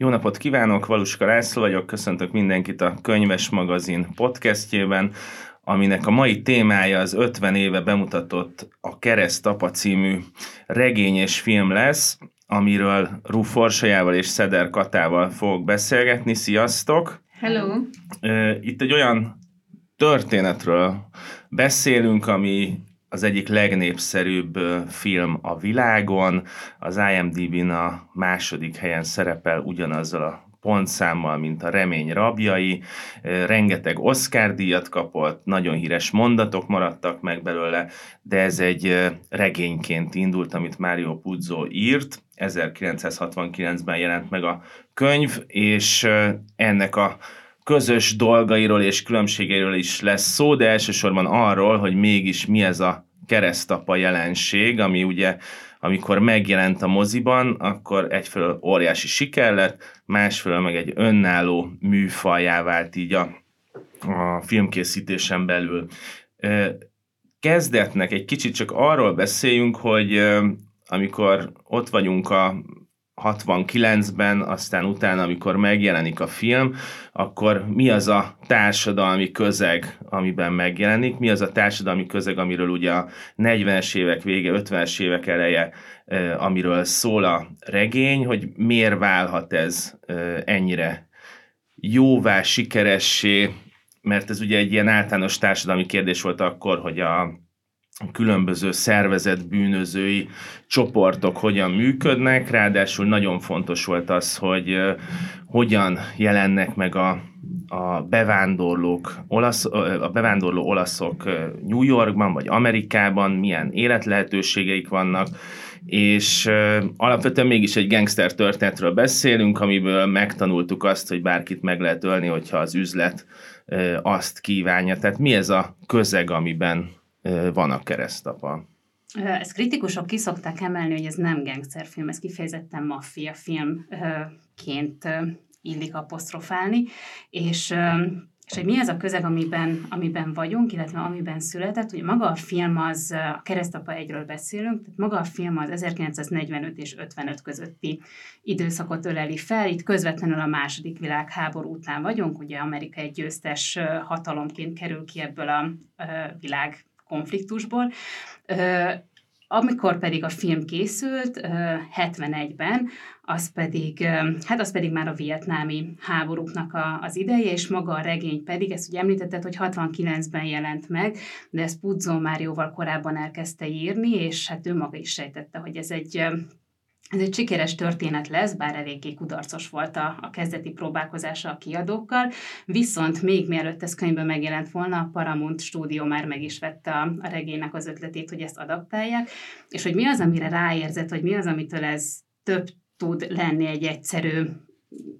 Jó napot kívánok, Valuska László vagyok, köszöntök mindenkit a Könyves Magazin podcastjében, aminek a mai témája az 50 éve bemutatott a Kereszt Apa című regény és film lesz, amiről Ruforsajával és Szeder Katával fogok beszélgetni. Sziasztok! Hello! Itt egy olyan történetről beszélünk, ami az egyik legnépszerűbb film a világon, az IMDb-n a második helyen szerepel ugyanazzal a pontszámmal, mint a Remény rabjai, rengeteg Oscar díjat kapott, nagyon híres mondatok maradtak meg belőle, de ez egy regényként indult, amit Mario Puzo írt, 1969-ben jelent meg a könyv, és ennek a közös dolgairól és különbségeiről is lesz szó, de elsősorban arról, hogy mégis mi ez a keresztapa jelenség, ami ugye amikor megjelent a moziban, akkor egyfelől óriási siker lett, másfelől meg egy önálló műfajá vált így a, a filmkészítésen belül. Kezdetnek egy kicsit csak arról beszéljünk, hogy amikor ott vagyunk a 69-ben, aztán utána, amikor megjelenik a film, akkor mi az a társadalmi közeg, amiben megjelenik, mi az a társadalmi közeg, amiről ugye a 40-es évek vége, 50-es évek eleje, amiről szól a regény, hogy miért válhat ez ennyire jóvá, sikeressé, mert ez ugye egy ilyen általános társadalmi kérdés volt akkor, hogy a különböző szervezet bűnözői csoportok hogyan működnek, ráadásul nagyon fontos volt az, hogy hogyan jelennek meg a, a bevándorlók, olasz, a bevándorló olaszok New Yorkban vagy Amerikában, milyen életlehetőségeik vannak, és alapvetően mégis egy gangster történetről beszélünk, amiből megtanultuk azt, hogy bárkit meg lehet ölni, hogyha az üzlet azt kívánja. Tehát mi ez a közeg, amiben van a keresztapa. Ezt kritikusok kiszokták emelni, hogy ez nem gangsterfilm, ez kifejezetten maffia filmként illik apostrofálni, és és hogy mi az a közeg, amiben, amiben vagyunk, illetve amiben született, hogy maga a film az, a keresztapa egyről beszélünk, tehát maga a film az 1945 és 55 közötti időszakot öleli fel, itt közvetlenül a második világháború után vagyunk, ugye Amerika egy győztes hatalomként kerül ki ebből a világ konfliktusból. Amikor pedig a film készült, 71-ben, az pedig, hát az pedig már a vietnámi háborúknak a, az ideje, és maga a regény pedig, ezt ugye említetted, hogy 69-ben jelent meg, de ezt Pudzo már jóval korábban elkezdte írni, és hát ő maga is sejtette, hogy ez egy ez egy sikeres történet lesz, bár eléggé kudarcos volt a, a kezdeti próbálkozása a kiadókkal, viszont még mielőtt ez könyvben megjelent volna, a Paramount stúdió már meg is vette a, a regénynek az ötletét, hogy ezt adaptálják, és hogy mi az, amire ráérzett, hogy mi az, amitől ez több tud lenni egy egyszerű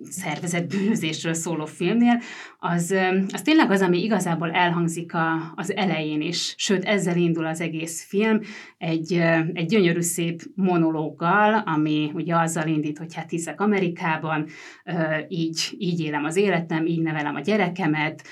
szervezett bűnözésről szóló filmnél, az, az tényleg az, ami igazából elhangzik a, az elején is, sőt ezzel indul az egész film, egy, egy gyönyörű szép monológgal, ami ugye azzal indít, hogy hát hiszek Amerikában, így, így élem az életem, így nevelem a gyerekemet,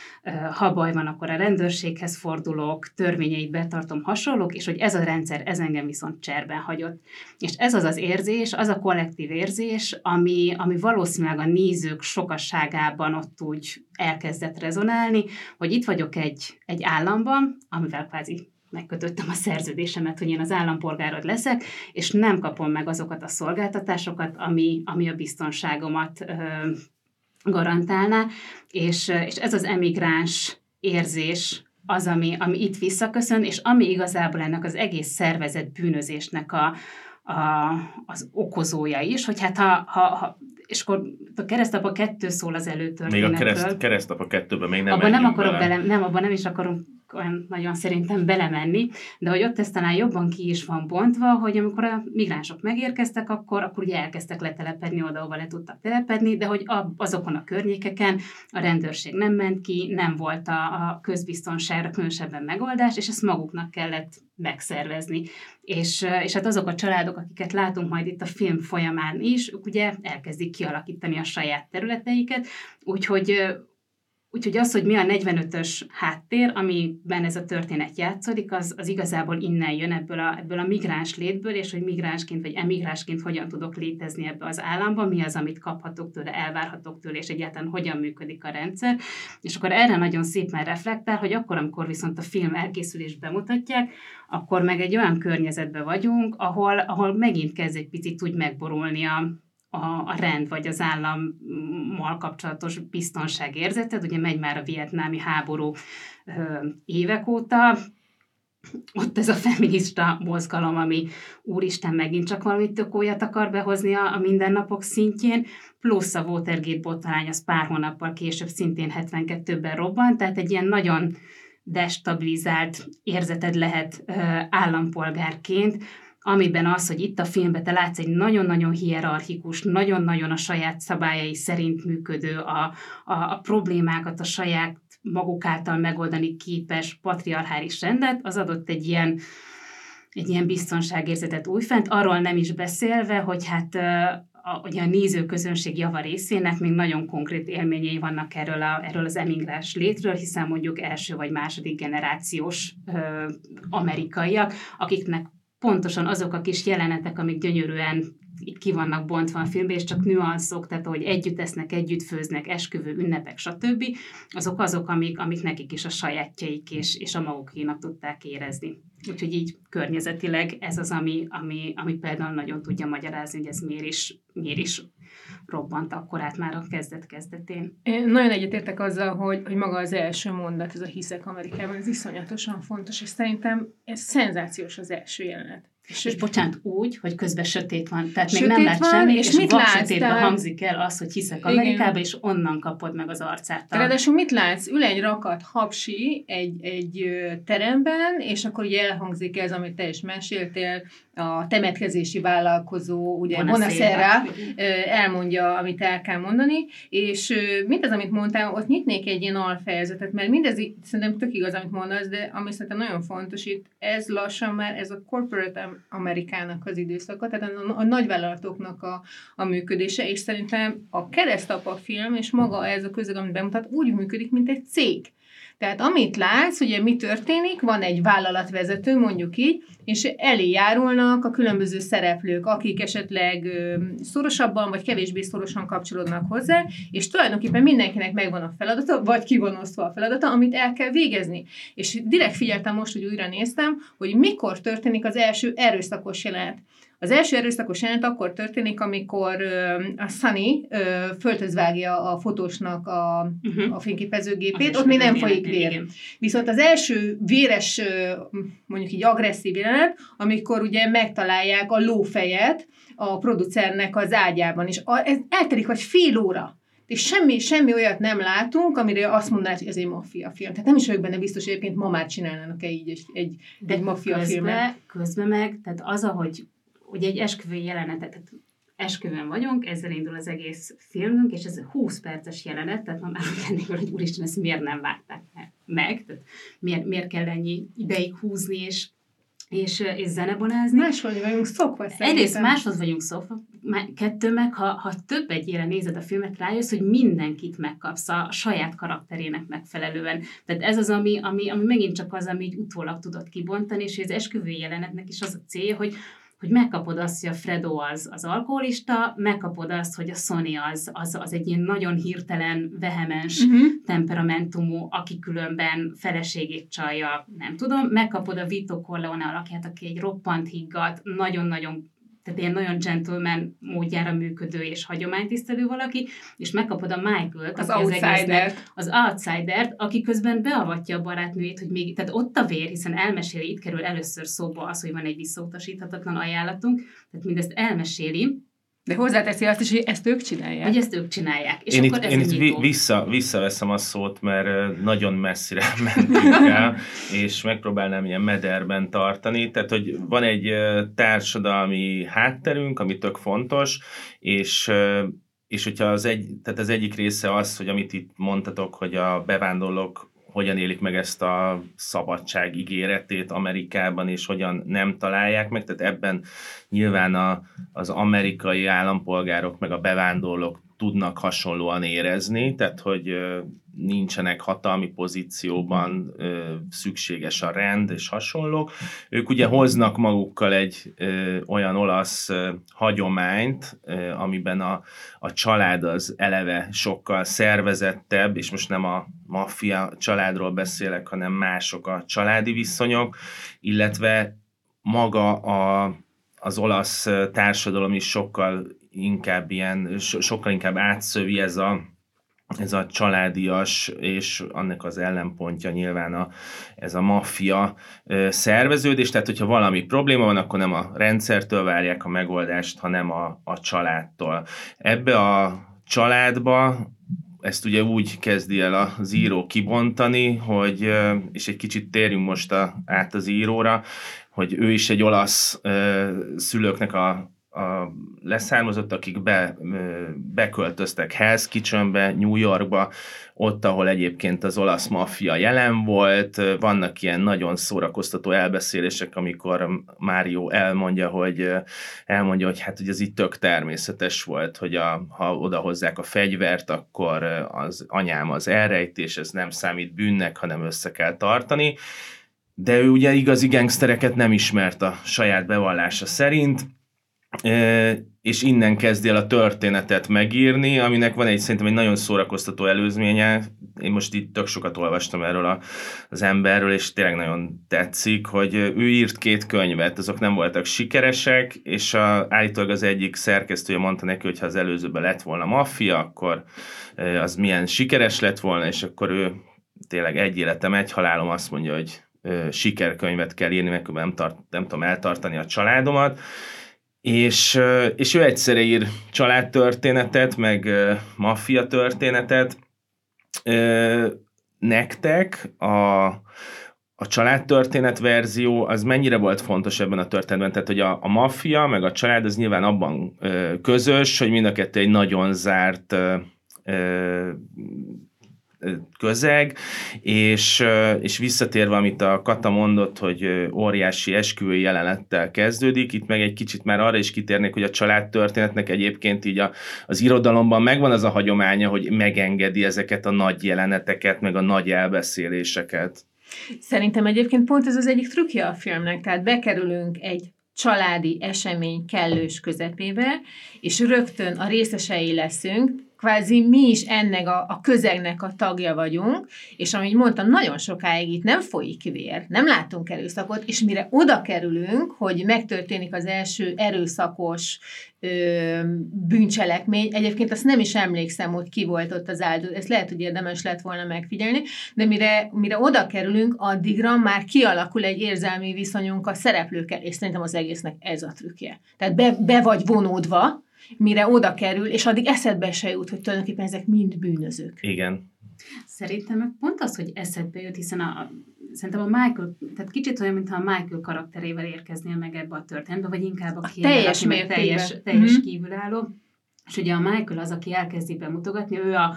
ha baj van, akkor a rendőrséghez fordulok, törvényeit betartom, hasonlók, és hogy ez a rendszer, ez engem viszont cserben hagyott. És ez az az érzés, az a kollektív érzés, ami, ami valószínűleg a nézők sokasságában ott úgy elkezdett rezonálni, hogy itt vagyok egy, egy államban, amivel kvázi megkötöttem a szerződésemet, hogy én az állampolgárod leszek, és nem kapom meg azokat a szolgáltatásokat, ami, ami a biztonságomat ö, garantálná, és, és ez az emigráns érzés az, ami, ami itt visszaköszön, és ami igazából ennek az egész szervezet bűnözésnek a, a, az okozója is, hogy hát ha, ha, ha és akkor a keresztapa kettő szól az előtörténetről. Még a kereszt, keresztapa kettőben még nem abban nem akarok bele. bele. nem, abban nem is akarunk olyan nagyon szerintem belemenni, de hogy ott ez talán jobban ki is van bontva, hogy amikor a migránsok megérkeztek, akkor, akkor ugye elkezdtek letelepedni oda, ahova le tudtak telepedni, de hogy azokon a környékeken a rendőrség nem ment ki, nem volt a, a közbiztonságra különösebben megoldás, és ezt maguknak kellett megszervezni. És, és hát azok a családok, akiket látunk majd itt a film folyamán is, ők ugye elkezdik kialakítani a saját területeiket, úgyhogy Úgyhogy az, hogy mi a 45-ös háttér, amiben ez a történet játszódik, az, az igazából innen jön ebből a, ebből a migráns létből, és hogy migránsként vagy emigrásként hogyan tudok létezni ebbe az államba, mi az, amit kaphatok tőle, elvárhatok tőle, és egyáltalán hogyan működik a rendszer. És akkor erre nagyon szépen reflektál, hogy akkor, amikor viszont a film elkészülés bemutatják, akkor meg egy olyan környezetben vagyunk, ahol, ahol megint kezd egy picit úgy megborulni a, a, a rend vagy az állammal kapcsolatos biztonságérzetet. Ugye megy már a vietnámi háború ö, évek óta, ott ez a feminista mozgalom, ami úristen megint csak valamit tök olyat akar behozni a, a mindennapok szintjén, plusz a Watergate botrány, az pár hónappal később szintén 72-ben robbant, tehát egy ilyen nagyon destabilizált érzeted lehet ö, állampolgárként, amiben az, hogy itt a filmben te látsz egy nagyon-nagyon hierarchikus, nagyon-nagyon a saját szabályai szerint működő, a, a, a problémákat a saját maguk által megoldani képes patriarchális rendet, az adott egy ilyen, egy ilyen biztonságérzetet újfent, arról nem is beszélve, hogy hát a, ugye a nézőközönség java részének még nagyon konkrét élményei vannak erről, a, erről az emigrás létről, hiszen mondjuk első vagy második generációs ö, amerikaiak, akiknek pontosan azok a kis jelenetek, amik gyönyörűen ki vannak bontva a filmben, és csak nüanszok, tehát hogy együtt esznek, együtt főznek, esküvő, ünnepek, stb. Azok azok, amik, amik nekik is a sajátjaik és, és a magukénak tudták érezni. Úgyhogy így környezetileg ez az, ami, ami, ami például nagyon tudja magyarázni, hogy ez miért is, miért is robbant akkor át már a kezdet-kezdetén. Én nagyon egyetértek azzal, hogy, hogy maga az első mondat, ez a hiszek Amerikában, ez iszonyatosan fontos, és szerintem ez szenzációs az első jelenet. És bocsánat, úgy, hogy közben sötét van. Tehát sötét még nem lát semmi, és, és mit látsz? sötétben tehát... hangzik el az, hogy hiszek Amerikába, és onnan kapod meg az arcát. Ráadásul mit látsz? Ül egy rakat hapsi egy, egy teremben, és akkor ugye elhangzik ez, amit te is meséltél, a temetkezési vállalkozó, ugye Bonacera elmondja, amit el kell mondani, és mindez, amit mondtál, ott nyitnék egy ilyen alfejezetet, mert mindez szerintem tök igaz, amit mondasz, de ami szerintem nagyon fontos itt, ez lassan már ez a corporate Amerikának az időszaka, tehát a, a nagyvállalatoknak a, a működése, és szerintem a keresztapa film, és maga ez a közeg, amit bemutat, úgy működik, mint egy cég. Tehát amit látsz, ugye mi történik, van egy vállalatvezető, mondjuk így, és elé járulnak a különböző szereplők, akik esetleg szorosabban vagy kevésbé szorosan kapcsolódnak hozzá, és tulajdonképpen mindenkinek megvan a feladata, vagy ki van osztva a feladata, amit el kell végezni. És direkt figyeltem most, hogy újra néztem, hogy mikor történik az első erőszakos jelenet. Az első erőszakos jelenet akkor történik, amikor ö, a Sunny ö, földhöz vágja a fotósnak a, uh-huh. a fényképezőgépét, ott még nem folyik vér. Igen. Viszont az első véres, mondjuk így agresszív jelenet, amikor ugye megtalálják a lófejet a producernek az ágyában, és a, ez eltelik vagy fél óra és semmi, semmi olyat nem látunk, amire azt mondanád, hogy ez egy maffia film. Tehát nem is vagyok benne biztos, hogy egyébként ma már csinálnának-e így egy, egy, De egy maffia közben, filmet. Közben meg, tehát az, ahogy ugye egy esküvői jelenetet, tehát esküvőn vagyunk, ezzel indul az egész filmünk, és ez 20 perces jelenet, tehát ma már úgy hogy úristen, ezt miért nem vágták meg, tehát miért, miért kell ennyi ideig húzni, és és, és zenebonázni. Máshoz vagyunk szokva szerintem. Egyrészt máshoz vagyunk szokva, kettő meg, ha, ha több egyére nézed a filmet, rájössz, hogy mindenkit megkapsz a saját karakterének megfelelően. Tehát ez az, ami, ami, ami megint csak az, ami így utólag tudod kibontani, és az esküvői jelenetnek is az a célja, hogy hogy megkapod azt, hogy a Fredo az, az alkoholista, megkapod azt, hogy a Sony az, az, az egy ilyen nagyon hirtelen, vehemens uh-huh. temperamentumú, aki különben feleségét csalja, nem tudom, megkapod a Vito Corleone alakját, aki egy roppant higgadt, nagyon-nagyon tehát ilyen nagyon gentleman módjára működő és hagyománytisztelő valaki, és megkapod a Michael-t, az outsider az outsider aki közben beavatja a barátnőjét, hogy még, tehát ott a vér, hiszen elmeséli, itt kerül először szóba az, hogy van egy visszautasíthatatlan ajánlatunk, tehát mindezt elmeséli, de hozzáteszi azt is, hogy ezt ők csinálják. Hogy ezt ők csinálják. És én akkor itt, ez én itt vissza, visszaveszem a szót, mert nagyon messzire mentünk el, és megpróbálnám ilyen mederben tartani. Tehát, hogy van egy társadalmi hátterünk, ami tök fontos, és és hogyha az, egy, tehát az egyik része az, hogy amit itt mondtatok, hogy a bevándorlók hogyan élik meg ezt a szabadság ígéretét Amerikában, és hogyan nem találják meg. Tehát ebben nyilván a, az amerikai állampolgárok, meg a bevándorlók tudnak hasonlóan érezni, tehát hogy nincsenek hatalmi pozícióban, szükséges a rend és hasonlók. Ők ugye hoznak magukkal egy olyan olasz hagyományt, amiben a, a család az eleve sokkal szervezettebb, és most nem a maffia családról beszélek, hanem mások a családi viszonyok, illetve maga a, az olasz társadalom is sokkal inkább ilyen, so, sokkal inkább átszövi ez a, ez a családias, és annak az ellenpontja nyilván a, ez a maffia szerveződés, tehát hogyha valami probléma van, akkor nem a rendszertől várják a megoldást, hanem a, a családtól. Ebbe a családba ezt ugye úgy kezdi el az író kibontani, hogy, és egy kicsit térjünk most a, át az íróra, hogy ő is egy olasz szülőknek a, a leszármazott, akik be, beköltöztek Hell's Kitchenbe, New Yorkba, ott, ahol egyébként az olasz maffia jelen volt, vannak ilyen nagyon szórakoztató elbeszélések, amikor Mário elmondja, hogy elmondja, hogy hát hogy ez itt tök természetes volt, hogy a, ha odahozzák a fegyvert, akkor az anyám az elrejtés, ez nem számít bűnnek, hanem össze kell tartani. De ő ugye igazi gangstereket nem ismert a saját bevallása szerint, és innen kezdi el a történetet megírni, aminek van egy szerintem egy nagyon szórakoztató előzménye. Én most itt tök sokat olvastam erről a, az emberről, és tényleg nagyon tetszik, hogy ő írt két könyvet, azok nem voltak sikeresek, és a, állítólag az egyik szerkesztője mondta neki, hogy ha az előzőben lett volna maffia, akkor az milyen sikeres lett volna, és akkor ő tényleg egy életem, egy halálom azt mondja, hogy sikerkönyvet kell írni, mert nem, tart, nem tudom eltartani a családomat, és, és ő egyszerre ír családtörténetet, meg maffia történetet. Nektek a, a családtörténet verzió az mennyire volt fontos ebben a történetben? Tehát, hogy a, a maffia meg a család az nyilván abban közös, hogy mind a kettő egy nagyon zárt közeg, és, és visszatérve, amit a Kata mondott, hogy óriási esküvői jelenettel kezdődik, itt meg egy kicsit már arra is kitérnék, hogy a családtörténetnek egyébként így a, az irodalomban megvan az a hagyománya, hogy megengedi ezeket a nagy jeleneteket, meg a nagy elbeszéléseket. Szerintem egyébként pont ez az egyik trükkje a filmnek, tehát bekerülünk egy családi esemény kellős közepébe, és rögtön a részesei leszünk, kvázi mi is ennek a, a közegnek a tagja vagyunk, és amit mondtam, nagyon sokáig itt nem folyik vér, nem látunk erőszakot, és mire oda kerülünk, hogy megtörténik az első erőszakos ö, bűncselekmény, egyébként azt nem is emlékszem, hogy ki volt ott az áldozat, ezt lehet, hogy érdemes lett volna megfigyelni, de mire, mire oda kerülünk, addigra már kialakul egy érzelmi viszonyunk a szereplőkkel, és szerintem az egésznek ez a trükkje. Tehát be, be vagy vonódva, mire oda kerül, és addig eszedbe se jut, hogy tulajdonképpen ezek mind bűnözők. Igen. Szerintem pont az, hogy eszedbe jut, hiszen a, szerintem a Michael, tehát kicsit olyan, mintha a Michael karakterével érkeznél meg ebbe a történetbe, vagy inkább a, a teljes, teljes, teljes mm-hmm. kívülálló. És ugye a Michael az, aki elkezdi bemutogatni, ő a,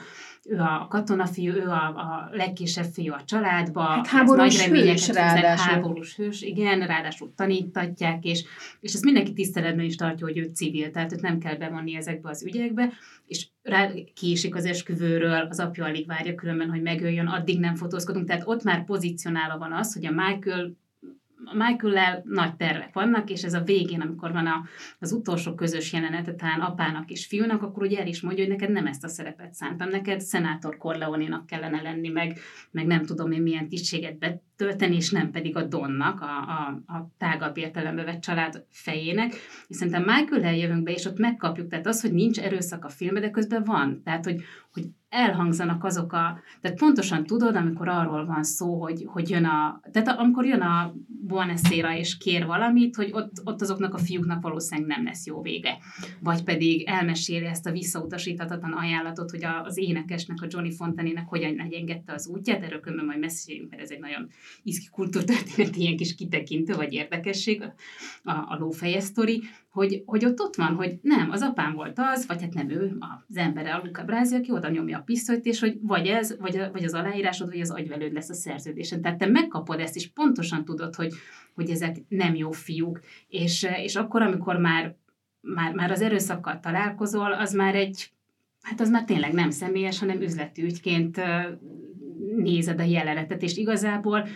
ő a katonafiú, ő a, a legkisebb fiú a családba. Hát háborús hős ráadásul. Háborús hős, igen, ráadásul tanítatják, és, és ezt mindenki tiszteletben is tartja, hogy ő civil, tehát őt nem kell bevonni ezekbe az ügyekbe, és rá kiesik az esküvőről, az apja alig várja különben, hogy megöljön, addig nem fotózkodunk, tehát ott már pozícionálva van az, hogy a Michael michael nagy tervek vannak, és ez a végén, amikor van a, az utolsó közös jelenet, talán apának és fiúnak, akkor ugye el is mondja, hogy neked nem ezt a szerepet szántam, neked szenátor Corleone-nak kellene lenni, meg, meg nem tudom én milyen tisztséget betölteni, és nem pedig a Donnak, a, a, a tágabb értelembe vett család fejének. És szerintem michael jövünk be, és ott megkapjuk, tehát az, hogy nincs erőszak a filmben, de közben van. Tehát, hogy, hogy elhangzanak azok a, tehát pontosan tudod, amikor arról van szó, hogy, hogy jön a, tehát amikor jön a Buonasera és kér valamit, hogy ott, ott azoknak a fiúknak valószínűleg nem lesz jó vége. Vagy pedig elmeséli ezt a visszautasíthatatlan ajánlatot, hogy az énekesnek, a Johnny Fontanének hogyan engedte az útját, erről különben majd meséljünk, mert ez egy nagyon iszki kultúrtörténet, ilyen kis kitekintő vagy érdekesség, a, a lófeje sztori, hogy, hogy ott ott van, hogy nem, az apám volt az, vagy hát nem ő, az embere, a Luca Brázi, aki oda nyomja a pisztolyt, és hogy vagy ez, vagy, vagy az aláírásod, vagy az agyvelőd lesz a szerződésen. Tehát te megkapod ezt, és pontosan tudod, hogy, hogy ezek nem jó fiúk. És, és akkor, amikor már, már, már az erőszakkal találkozol, az már egy hát az már tényleg nem személyes, hanem üzleti ügyként nézed a jelenetet, és igazából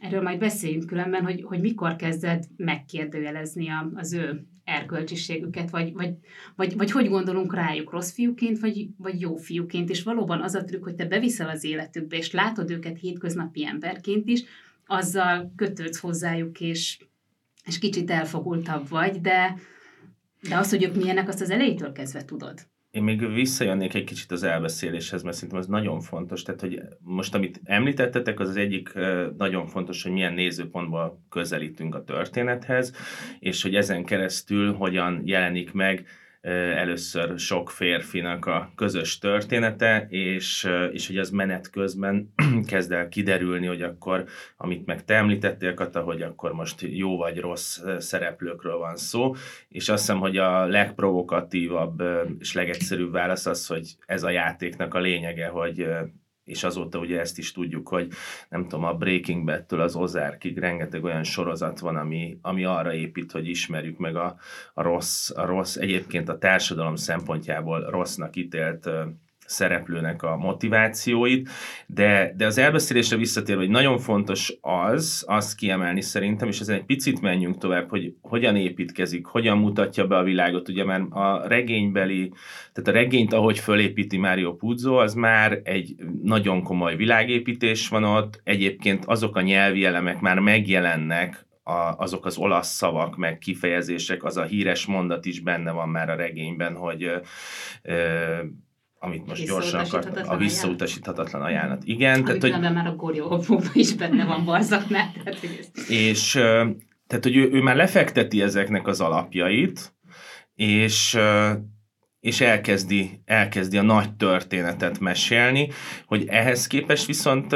erről majd beszéljünk különben, hogy, hogy mikor kezded megkérdőjelezni a, az ő erkölcsiségüket, vagy, vagy, vagy, vagy hogy gondolunk rájuk rossz fiúként, vagy, vagy jó fiúként, és valóban az a trükk, hogy te beviszel az életükbe, és látod őket hétköznapi emberként is, azzal kötődsz hozzájuk, és, és kicsit elfogultabb vagy, de, de az, hogy ők milyenek, azt az elejétől kezdve tudod. Én még visszajönnék egy kicsit az elbeszéléshez, mert szerintem az nagyon fontos. Tehát, hogy most, amit említettetek, az az egyik nagyon fontos, hogy milyen nézőpontból közelítünk a történethez, és hogy ezen keresztül hogyan jelenik meg először sok férfinak a közös története, és, és hogy az menet közben kezd el kiderülni, hogy akkor, amit meg te említettél, Kata, hogy akkor most jó vagy rossz szereplőkről van szó, és azt hiszem, hogy a legprovokatívabb és legegyszerűbb válasz az, hogy ez a játéknak a lényege, hogy és azóta ugye ezt is tudjuk, hogy nem tudom, a Breaking Bad-től az Ozarkig rengeteg olyan sorozat van, ami, ami arra épít, hogy ismerjük meg a, a rossz, a rossz, egyébként a társadalom szempontjából rossznak ítélt szereplőnek a motivációit, de, de az elbeszélésre visszatérve, hogy nagyon fontos az, azt kiemelni szerintem, és ezen egy picit menjünk tovább, hogy hogyan építkezik, hogyan mutatja be a világot, ugye már a regénybeli, tehát a regényt, ahogy fölépíti Mário Puzo, az már egy nagyon komoly világépítés van ott, egyébként azok a nyelvi elemek már megjelennek a, azok az olasz szavak, meg kifejezések, az a híres mondat is benne van már a regényben, hogy ö, amit most gyorsan akart, a visszautasíthatatlan ajánlat. Igen. Amit tehát, hogy, már a Goryó is benne van Barzaknál. Tehát, és tehát, hogy ő, ő már lefekteti ezeknek az alapjait, és és elkezdi, elkezdi a nagy történetet mesélni, hogy ehhez képest viszont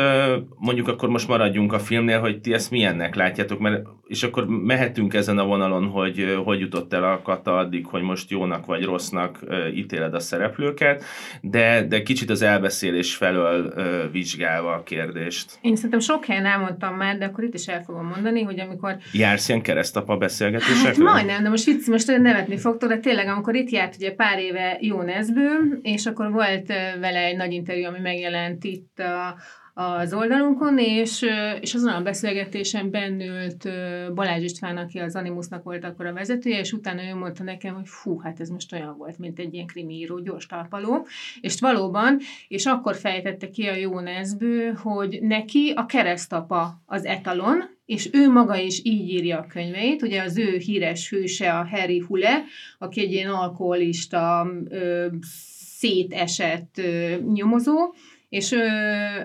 mondjuk akkor most maradjunk a filmnél, hogy ti ezt milyennek látjátok, mert és akkor mehetünk ezen a vonalon, hogy hogy jutott el a kata addig, hogy most jónak vagy rossznak ítéled a szereplőket, de, de kicsit az elbeszélés felől vizsgálva a kérdést. Én szerintem sok helyen elmondtam már, de akkor itt is el fogom mondani, hogy amikor... Jársz ilyen keresztapa beszélgetésekre? Hát majdnem, de most vicc, most nevetni fogtok, de tényleg amikor itt járt ugye pár éve jó Nezbő, és akkor volt vele egy nagy interjú, ami megjelent itt a, az oldalunkon, és, és azon a beszélgetésen bennült Balázs István, aki az Animusnak volt akkor a vezetője, és utána ő mondta nekem, hogy fú, hát ez most olyan volt, mint egy ilyen krimi író, gyors talpaló, és valóban, és akkor fejtette ki a jó nezbő, hogy neki a keresztapa az etalon, és ő maga is így írja a könyveit. Ugye az ő híres hőse a Harry Hule, aki egy ilyen alkoholista, ö, szétesett ö, nyomozó, és ő,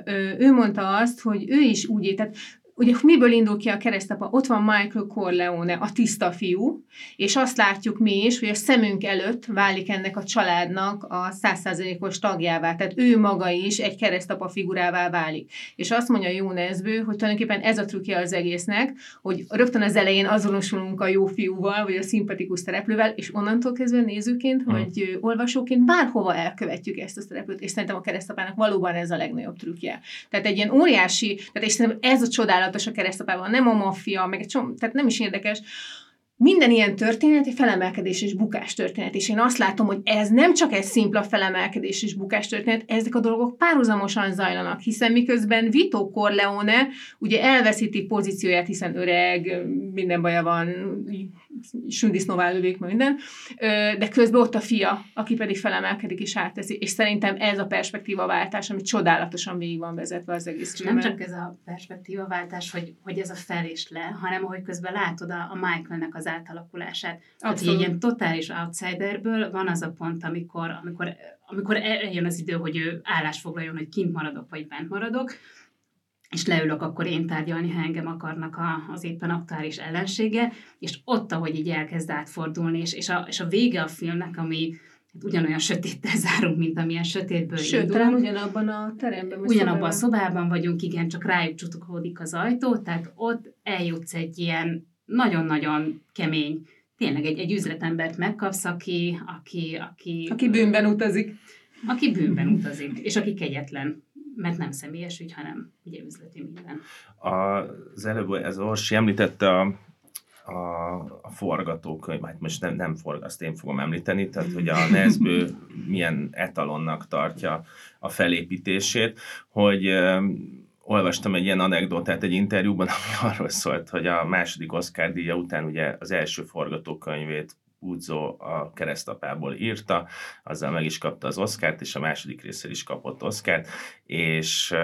ő, mondta azt, hogy ő is úgy, tehát ugye miből indul ki a keresztapa? Ott van Michael Corleone, a tiszta fiú, és azt látjuk mi is, hogy a szemünk előtt válik ennek a családnak a százszázalékos tagjává. Tehát ő maga is egy keresztapa figurává válik. És azt mondja Jó Nezbő, hogy tulajdonképpen ez a trükkje az egésznek, hogy rögtön az elején azonosulunk a jó fiúval, vagy a szimpatikus szereplővel, és onnantól kezdve nézőként, hmm. vagy olvasóként bárhova elkövetjük ezt a szereplőt, és szerintem a keresztapának valóban ez a legnagyobb trükkje. Tehát egy ilyen óriási, tehát és szerintem ez a csodálat csodálatos a keresztapában, nem a maffia, meg egy csom, tehát nem is érdekes, minden ilyen történet egy felemelkedés és bukás történet, és én azt látom, hogy ez nem csak egy szimpla felemelkedés és bukás történet, ezek a dolgok párhuzamosan zajlanak, hiszen miközben Vito Corleone ugye elveszíti pozícióját, hiszen öreg, minden baja van, sündisznóvá lövik minden, de közben ott a fia, aki pedig felemelkedik és átteszi, és szerintem ez a perspektívaváltás, ami csodálatosan végig van vezetve az egész Nem csak ez a perspektívaváltás, hogy, hogy ez a fel és le, hanem hogy közben látod a, a Michaelnek az átalakulását. Tehát, egy ilyen totális outsiderből van az a pont, amikor, amikor, amikor eljön az idő, hogy ő állásfoglaljon, hogy kint maradok, vagy bent maradok, és leülök akkor én tárgyalni, ha engem akarnak a, az éppen aktuális ellensége, és ott, ahogy így elkezd átfordulni, és, és, a, és a vége a filmnek, ami hát ugyanolyan sötéttel zárunk, mint amilyen sötétből Sőt, indulunk. talán ugyanabban a teremben. Ugyanabban a szobában vagyunk, igen, csak rájuk csutokódik az ajtó, tehát ott eljutsz egy ilyen nagyon-nagyon kemény, tényleg egy, egy üzletembert megkapsz, aki, aki, aki... Aki bűnben utazik. Aki bűnben utazik, és aki kegyetlen mert nem személyes ügy, hanem ugye üzleti minden. Az előbb ez Orsi említette a, a, a forgatókönyv, hát most nem, nem forg, azt én fogom említeni, tehát hogy a Nesbő milyen etalonnak tartja a felépítését, hogy olvastam egy ilyen anekdotát egy interjúban, ami arról szólt, hogy a második Oscar díja után ugye az első forgatókönyvét Puzo a keresztapából írta, azzal meg is kapta az Oscárt, és a második részér is kapott Oscárt, és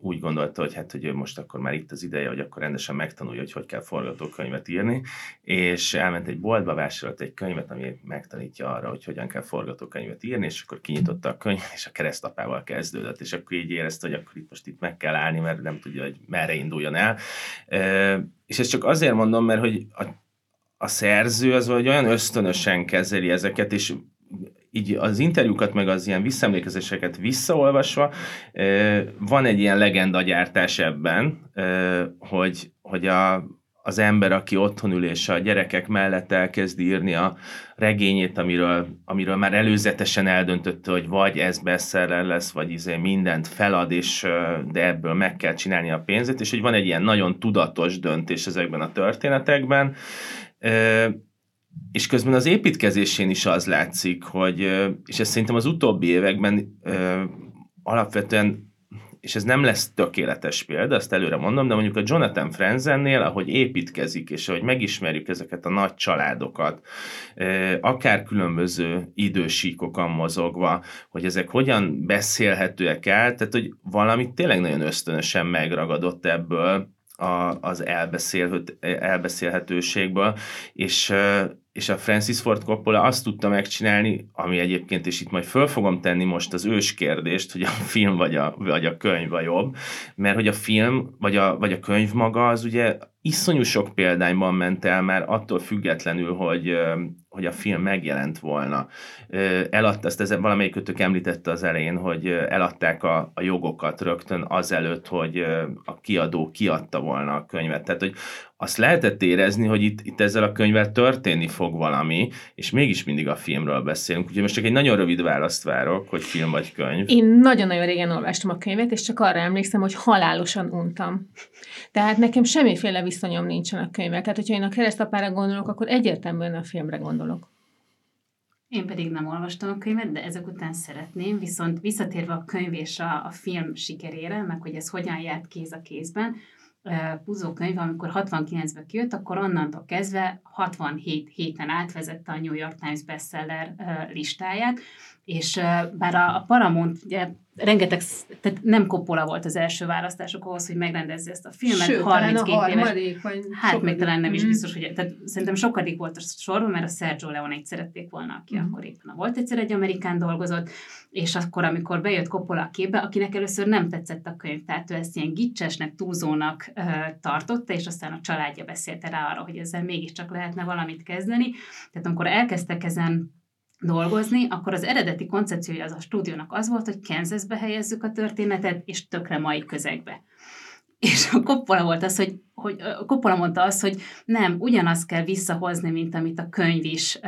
úgy gondolta, hogy hát, hogy ő most akkor már itt az ideje, hogy akkor rendesen megtanulja, hogy hogy kell forgatókönyvet írni, és elment egy boltba, vásárolt egy könyvet, ami megtanítja arra, hogy hogyan kell forgatókönyvet írni, és akkor kinyitotta a könyv, és a keresztapával kezdődött, és akkor így érezte, hogy akkor itt most itt meg kell állni, mert nem tudja, hogy merre induljon el. És ezt csak azért mondom, mert hogy a, a szerző az vagy olyan ösztönösen kezeli ezeket, és így az interjúkat, meg az ilyen visszaemlékezéseket visszaolvasva, van egy ilyen legendagyártás ebben, hogy, hogy a, az ember, aki otthon ül és a gyerekek mellett elkezd írni a regényét, amiről, amiről már előzetesen eldöntötte, hogy vagy ez bestseller lesz, vagy izé mindent felad, és, de ebből meg kell csinálni a pénzét, és hogy van egy ilyen nagyon tudatos döntés ezekben a történetekben, és közben az építkezésén is az látszik, hogy, és ez szerintem az utóbbi években alapvetően és ez nem lesz tökéletes példa, ezt előre mondom, de mondjuk a Jonathan Frenzennél, ahogy építkezik, és ahogy megismerjük ezeket a nagy családokat, akár különböző idősíkokon mozogva, hogy ezek hogyan beszélhetőek el, tehát hogy valamit tényleg nagyon ösztönösen megragadott ebből, a, az elbeszélhetőségből, és és a Francis Ford Coppola azt tudta megcsinálni, ami egyébként, és itt majd föl fogom tenni most az ős kérdést, hogy a film vagy a, vagy a könyv a jobb, mert hogy a film vagy a, vagy a könyv maga az ugye iszonyú sok példányban ment el már attól függetlenül, hogy, hogy a film megjelent volna. Eladta, ezt ez, valamelyikőtök említette az elején, hogy eladták a, a jogokat rögtön azelőtt, hogy a kiadó kiadta volna a könyvet. Tehát, hogy azt lehetett érezni, hogy itt, itt ezzel a könyvvel történni fog valami, és mégis mindig a filmről beszélünk. Úgyhogy most csak egy nagyon rövid választ várok, hogy film vagy könyv. Én nagyon-nagyon régen olvastam a könyvet, és csak arra emlékszem, hogy halálosan untam. Tehát nekem semmiféle viszonyom nincsen a könyvvel. Tehát, hogyha én a keresztapára gondolok, akkor egyértelműen a filmre gondolok. Én pedig nem olvastam a könyvet, de ezek után szeretném, viszont visszatérve a könyv és a, a film sikerére, meg hogy ez hogyan járt kéz a kézben, Puzó könyv, amikor 69-ben kijött, akkor onnantól kezdve 67 héten átvezette a New York Times bestseller listáját, és bár a, a Paramount ugye rengeteg, tehát nem Coppola volt az első választások ahhoz, hogy megrendezze ezt a filmet. Sőt, 32 a harmadik, éves. Vagy hát sokadik. még talán nem is mhm. biztos, hogy tehát szerintem sokadik volt a sorban, mert a Sergio Leone-t szerették volna, aki uh-huh. akkor éppen volt egyszer egy amerikán dolgozott, és akkor, amikor bejött Coppola a képbe, akinek először nem tetszett a könyv, tehát ő ezt ilyen gicsesnek, túlzónak uh, tartotta, és aztán a családja beszélte rá arra, hogy ezzel mégiscsak lehetne valamit kezdeni. Tehát amikor elkezdtek ezen dolgozni, akkor az eredeti koncepciója az a stúdiónak az volt, hogy Kansasbe helyezzük a történetet, és tökre mai közegbe. És a Coppola volt az, hogy, hogy Coppola mondta azt, hogy nem, ugyanazt kell visszahozni, mint amit a könyv is,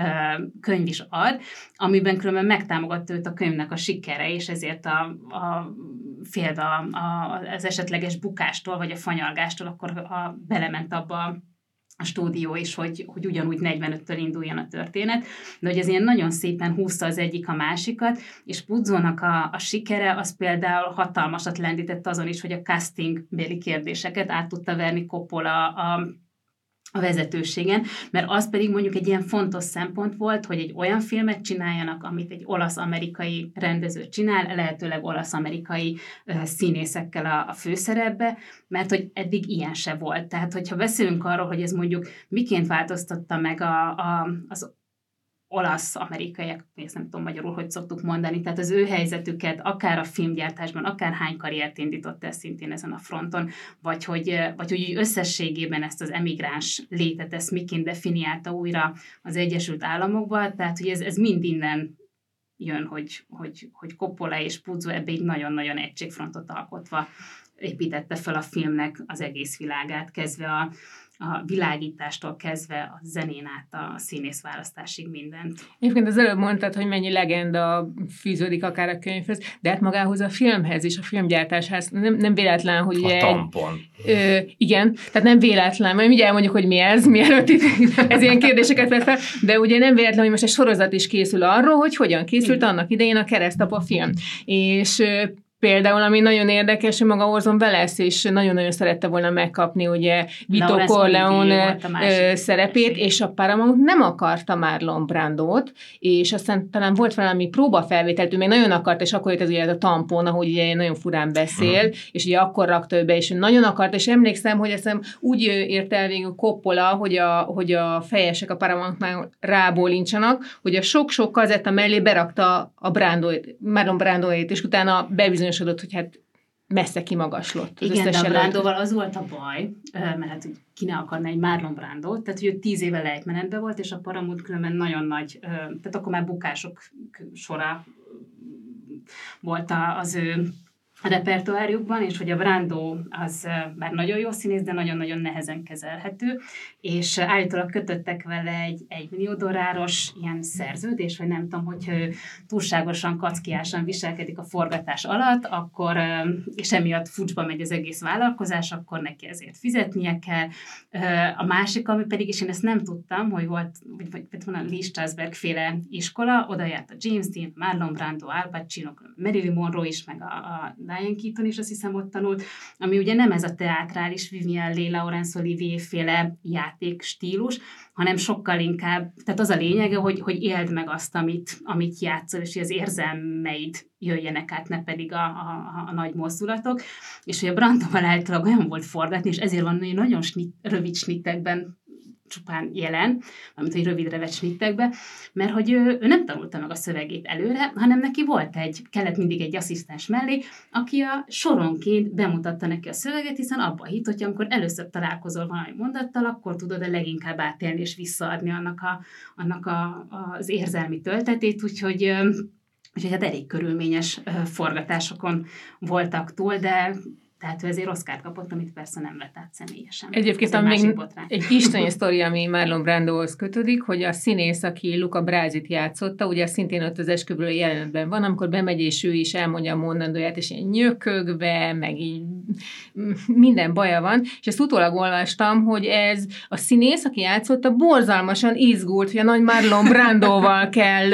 könyv is ad, amiben különben megtámogatta őt a könyvnek a sikere, és ezért a, a félve a, a, az esetleges bukástól, vagy a fanyalgástól, akkor a, belement abba a stúdió is, hogy, hogy ugyanúgy 45-től induljon a történet, de hogy ez ilyen nagyon szépen húzta az egyik a másikat, és Puzzónak a, a sikere az például hatalmasat lendített azon is, hogy a casting béli kérdéseket át tudta verni Coppola a a vezetőségen, mert az pedig mondjuk egy ilyen fontos szempont volt, hogy egy olyan filmet csináljanak, amit egy olasz-amerikai rendező csinál, lehetőleg olasz-amerikai színészekkel a, a főszerepbe, mert hogy eddig ilyen se volt. Tehát, hogyha beszélünk arról, hogy ez mondjuk miként változtatta meg a, a, az olasz-amerikaiak, ezt nem tudom magyarul, hogy szoktuk mondani, tehát az ő helyzetüket akár a filmgyártásban, akár hány karriert indított el szintén ezen a fronton, vagy hogy, vagy hogy összességében ezt az emigráns létet, ezt miként definiálta újra az Egyesült Államokban, tehát hogy ez, ez mind innen jön, hogy, hogy, hogy Coppola és Puzo ebbe egy nagyon-nagyon egységfrontot alkotva építette fel a filmnek az egész világát, kezdve a, a világítástól kezdve a zenén át a színész választásig mindent. Egyébként az előbb mondtad, hogy mennyi legenda fűződik akár a könyvhöz, de hát magához a filmhez is, a filmgyártáshoz nem, nem véletlen, hogy... A tampon. Ö, igen, tehát nem véletlen, majd mindjárt mondjuk, hogy mi ez, mielőtt itt, ez ilyen kérdéseket vett fel, de ugye nem véletlen, hogy most egy sorozat is készül arról, hogy hogyan készült annak idején a keresztapa film. És Például, ami nagyon érdekes, hogy maga Orson Welles is nagyon-nagyon szerette volna megkapni ugye Vito Corleone szerepét, és a Paramount nem akarta már Brandót, és aztán talán volt valami próbafelvételt, ő még nagyon akart, és akkor jött ez ugye ez a tampon, ahogy ugye nagyon furán beszél, hmm. és ugye akkor rakta ő be, és nagyon akart, és emlékszem, hogy ezt úgy ért el végül Coppola, hogy a, hogy a fejesek a Paramountnál rábólincsanak, hogy a sok-sok kazetta mellé berakta a Brandót, Marlon Brandóét, és utána bebizonyos bebizonyosodott, hogy hát messze kimagaslott. Az Igen, de a Brándóval az volt a baj, mert hát ki ne akarna egy Marlon Brandot, tehát hogy ő tíz éve lejtmenetben volt, és a Paramount különben nagyon nagy, tehát akkor már bukások sora volt az ő repertoárjukban, és hogy a Brando az már nagyon jó színész, de nagyon-nagyon nehezen kezelhető, és állítólag kötöttek vele egy, egy millió dolláros ilyen szerződés, vagy nem tudom, hogyha ő túlságosan kackiásan viselkedik a forgatás alatt, akkor, és emiatt fucsba megy az egész vállalkozás, akkor neki ezért fizetnie kell. A másik, ami pedig, és én ezt nem tudtam, hogy volt, vagy, vagy, vagy van a Lee Strasberg féle iskola, oda járt a James Dean, Marlon Brando, Al Pacino, Marilyn Monroe is, meg a, a Diane Keaton is azt hiszem ott tanult, ami ugye nem ez a teátrális Vivian Lee, Laurence Olivier féle játékstílus, hanem sokkal inkább, tehát az a lényege, hogy, hogy éld meg azt, amit, amit játszol, és hogy az érzelmeid jöjjenek át, ne pedig a, a, a nagy mozdulatok. És hogy a Brandonval általában olyan volt forgatni, és ezért van hogy nagyon snit, rövid snittekben csupán jelen, amit hogy rövidre vett snittekbe, mert hogy ő, ő nem tanulta meg a szövegét előre, hanem neki volt egy, kellett mindig egy asszisztens mellé, aki a soronként bemutatta neki a szöveget, hiszen abban hit, hogy amikor először találkozol valami mondattal, akkor tudod a leginkább átélni és visszaadni annak, a, annak a, az érzelmi töltetét, úgyhogy Úgyhogy hát elég körülményes forgatásokon voltak túl, de tehát ő ezért Oscar kapott, amit persze nem vett át személyesen. Egyébként egy még egy isteni sztori, ami Marlon Brandohoz kötődik, hogy a színész, aki Luca Brázit játszotta, ugye szintén ott az esküvői jelenetben van, amikor bemegy, és ő is elmondja a mondandóját, és ilyen nyökögve, meg így minden baja van, és ezt utólag olvastam, hogy ez a színész, aki játszotta, borzalmasan izgult, hogy a nagy Marlon Brandóval kell,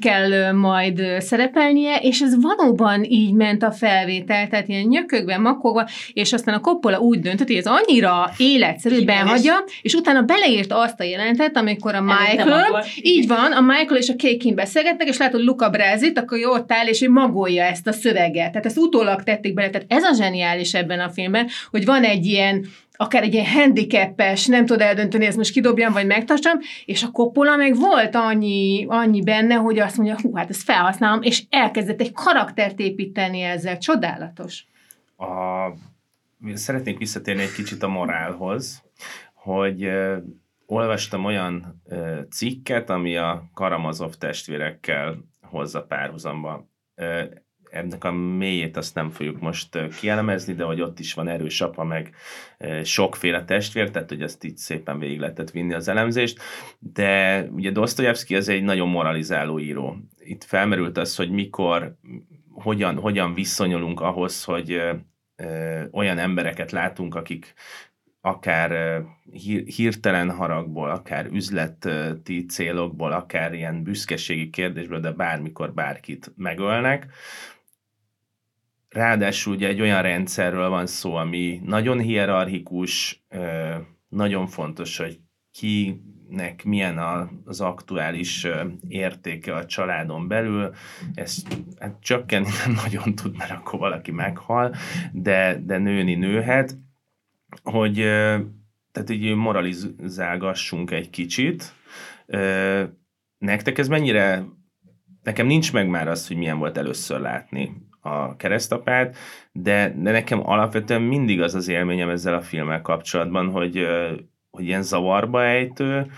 kell majd szerepelnie, és ez valóban így ment a felvétel, tehát ilyen nyökögve, makó fogva, és aztán a Coppola úgy döntött, hogy ez annyira életszerű, behagyja, és utána beleírt azt a jelentet, amikor a Michael, így van, a Michael és a Kékin beszélgetnek, és látod Luca Brazit, akkor jó ott áll, és ő magolja ezt a szöveget. Tehát ezt utólag tették bele. Tehát ez a zseniális ebben a filmben, hogy van egy ilyen akár egy ilyen handicapes, nem tud eldönteni, ezt most kidobjam, vagy megtartsam, és a Coppola meg volt annyi, annyi benne, hogy azt mondja, hú, hát ezt felhasználom, és elkezdett egy karaktert építeni ezzel. Csodálatos a, szeretnék visszatérni egy kicsit a morálhoz, hogy uh, olvastam olyan uh, cikket, ami a Karamazov testvérekkel hozza párhuzamba. Uh, ennek a mélyét azt nem fogjuk most kielemezni, de hogy ott is van erős apa, meg sokféle testvér, tehát hogy ezt így szépen végig lehetett vinni az elemzést, de ugye Dostoyevsky az egy nagyon moralizáló író. Itt felmerült az, hogy mikor, hogyan, hogyan viszonyulunk ahhoz, hogy olyan embereket látunk, akik akár hirtelen haragból, akár üzleti célokból, akár ilyen büszkeségi kérdésből, de bármikor bárkit megölnek. Ráadásul ugye egy olyan rendszerről van szó, ami nagyon hierarchikus, nagyon fontos, hogy ki nek milyen az aktuális értéke a családon belül, ez hát csökkenni nem nagyon tud, mert akkor valaki meghal, de, de nőni nőhet, hogy tehát így moralizálgassunk egy kicsit. Nektek ez mennyire, nekem nincs meg már az, hogy milyen volt először látni a keresztapát, de, de nekem alapvetően mindig az az élményem ezzel a filmmel kapcsolatban, hogy hogy ilyen zavarba ejtő,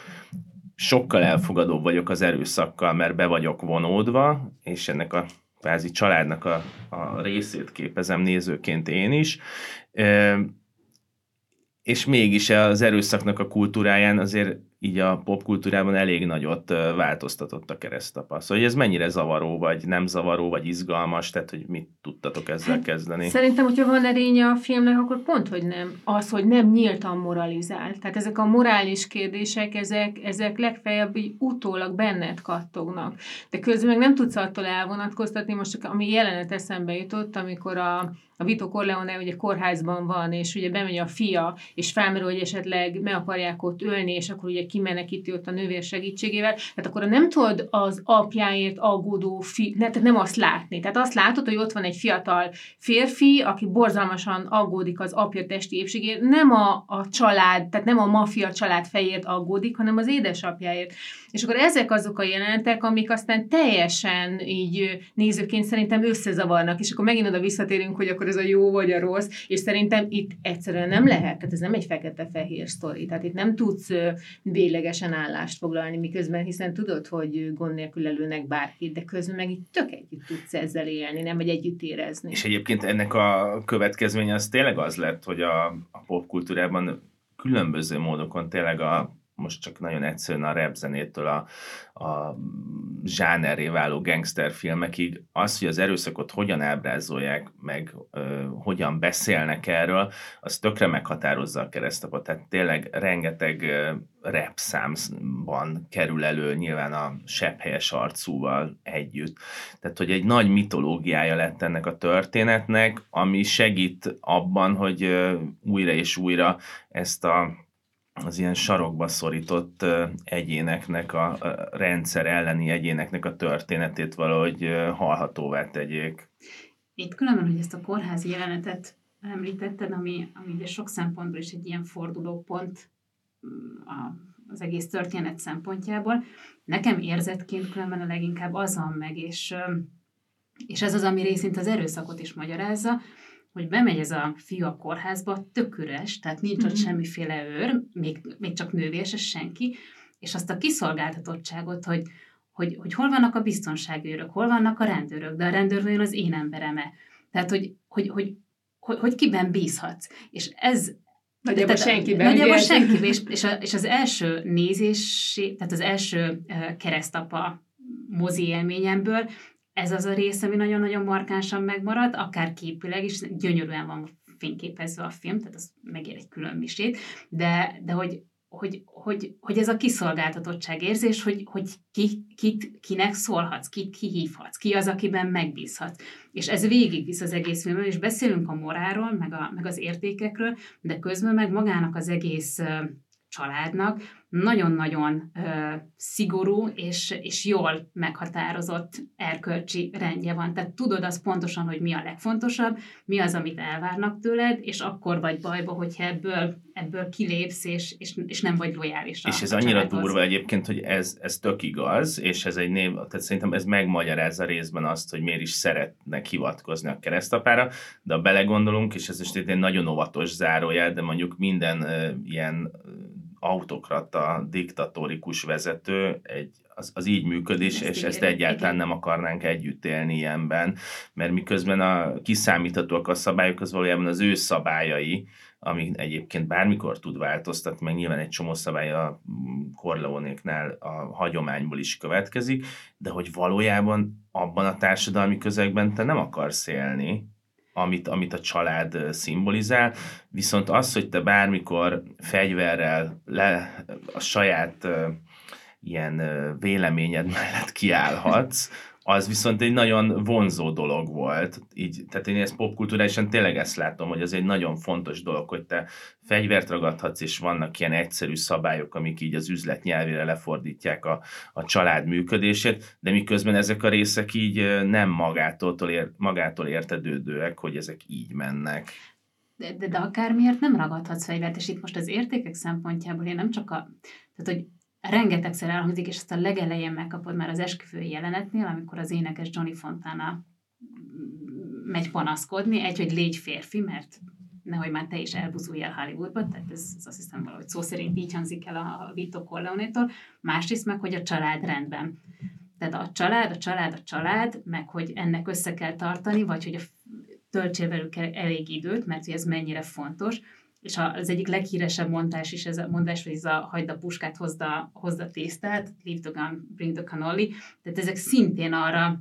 sokkal elfogadóbb vagyok az erőszakkal, mert be vagyok vonódva, és ennek a kvázi családnak a, a részét képezem nézőként én is. és mégis az erőszaknak a kultúráján azért így a popkultúrában elég nagyot változtatott a keresztapa. Szóval, hogy ez mennyire zavaró, vagy nem zavaró, vagy izgalmas, tehát hogy mit tudtatok ezzel hát, kezdeni? Szerintem, hogyha van erénye a filmnek, akkor pont, hogy nem. Az, hogy nem nyíltan moralizál. Tehát ezek a morális kérdések, ezek, ezek legfeljebb így utólag benned kattognak. De közben meg nem tudsz attól elvonatkoztatni, most csak ami jelenet eszembe jutott, amikor a a Vito Corleone ugye kórházban van, és ugye bemegy a fia, és felmerül, hogy esetleg meg akarják ott ölni, és akkor ugye kimenekíti ott a nővér segítségével. Tehát akkor nem tudod az apjáért aggódó fi, ne, tehát nem azt látni. Tehát azt látod, hogy ott van egy fiatal férfi, aki borzalmasan aggódik az apja testi épségért, nem a, a család, tehát nem a maffia család fejért aggódik, hanem az édesapjáért. És akkor ezek azok a jelenetek, amik aztán teljesen így nézőként szerintem összezavarnak, és akkor megint oda visszatérünk, hogy akkor ez a jó vagy a rossz, és szerintem itt egyszerűen nem lehet, tehát ez nem egy fekete-fehér sztori, tehát itt nem tudsz véglegesen állást foglalni, miközben hiszen tudod, hogy gond nélkül előnek bárkit, de közben meg itt tök együtt tudsz ezzel élni, nem vagy együtt érezni. És egyébként ennek a következménye az tényleg az lett, hogy a, a popkultúrában különböző módokon tényleg a most csak nagyon egyszerűen a rap zenétől a, a zsáneré váló gangsterfilmekig, az, hogy az erőszakot hogyan ábrázolják, meg ö, hogyan beszélnek erről, az tökre meghatározza a keresztapot. Tehát tényleg rengeteg ö, rap számban kerül elő nyilván a sepphelyes arcúval együtt. Tehát, hogy egy nagy mitológiája lett ennek a történetnek, ami segít abban, hogy ö, újra és újra ezt a az ilyen sarokba szorított egyéneknek, a, rendszer elleni egyéneknek a történetét valahogy hallhatóvá tegyék. Itt különben, hogy ezt a kórházi jelenetet említetted, ami, ami ugye sok szempontból is egy ilyen fordulópont mm, a, az egész történet szempontjából. Nekem érzetként különben a leginkább az van meg, és, és ez az, ami részint az erőszakot is magyarázza, hogy bemegy ez a fiú a kórházba, tök üres, tehát nincs mm-hmm. ott mhm. semmiféle őr, még, még csak nővérse senki, és azt a kiszolgáltatottságot, hogy, hogy, hogy hol vannak a biztonságőrök, hol vannak a rendőrök, de a rendőr vajon az én embereme. Tehát, hogy, hogy, hogy, hogy, hogy kiben bízhatsz. És ez, Nagyjából senkiben. Nagyjából senkiben, és, és, a, és az első nézés, tehát az első keresztapa mozi élményemből ez az a rész, ami nagyon-nagyon markánsan megmaradt, akár képileg is, gyönyörűen van fényképezve a film, tehát az megér egy külön misét, de, de hogy, hogy, hogy, hogy ez a kiszolgáltatottság érzés, hogy, hogy ki, kit, kinek szólhatsz, kit kihívhatsz, ki az, akiben megbízhatsz. És ez végigvisz az egész filmben, és beszélünk a moráról, meg, a, meg az értékekről, de közben meg magának az egész családnak nagyon-nagyon ö, szigorú és, és jól meghatározott erkölcsi rendje van. Tehát tudod az pontosan, hogy mi a legfontosabb, mi az, amit elvárnak tőled, és akkor vagy bajba, hogyha ebből, ebből kilépsz, és, és, és nem vagy lojális. És ez annyira durva egyébként, hogy ez, ez tök igaz, és ez egy név, tehát szerintem ez megmagyarázza részben azt, hogy miért is szeretnek hivatkozni a keresztapára, de ha belegondolunk, és ez most egy nagyon óvatos zárójel, de mondjuk minden uh, ilyen autokrata, diktatórikus vezető, egy, az, az így működés, ezt és ezt egyáltalán igen. nem akarnánk együtt élni ilyenben, mert miközben a kiszámíthatóak a szabályok, az valójában az ő szabályai, ami egyébként bármikor tud változtatni, meg nyilván egy csomó szabály a Corleonéknál a hagyományból is következik, de hogy valójában abban a társadalmi közegben te nem akarsz élni, amit, amit a család szimbolizál, viszont az, hogy te bármikor fegyverrel le a saját ilyen véleményed mellett kiállhatsz, az viszont egy nagyon vonzó dolog volt. Így, tehát én ezt popkulturálisan tényleg ezt látom, hogy ez egy nagyon fontos dolog, hogy te fegyvert ragadhatsz, és vannak ilyen egyszerű szabályok, amik így az üzlet nyelvére lefordítják a, a család működését, de miközben ezek a részek így nem magától, ér, magától értedődőek, hogy ezek így mennek. De, de, de akármiért nem ragadhatsz fegyvert, és itt most az értékek szempontjából én nem csak a, tehát hogy rengetegszer elhangzik, és ezt a legelején megkapod már az esküvői jelenetnél, amikor az énekes Johnny Fontana megy panaszkodni, egy, hogy légy férfi, mert nehogy már te is elbuzulj el Hollywoodba, tehát ez, ez azt hiszem valahogy szó szerint így hangzik el a, Vito Corleone-tól, másrészt meg, hogy a család rendben. Tehát a család, a család, a család, meg hogy ennek össze kell tartani, vagy hogy a, töltsél velük elég időt, mert hogy ez mennyire fontos, és az egyik leghíresebb mondás is ez a mondás, hogy ez a hagyd a puskát, hozd a, hozd a tésztát, leave the gun, bring the cannoli, tehát ezek szintén arra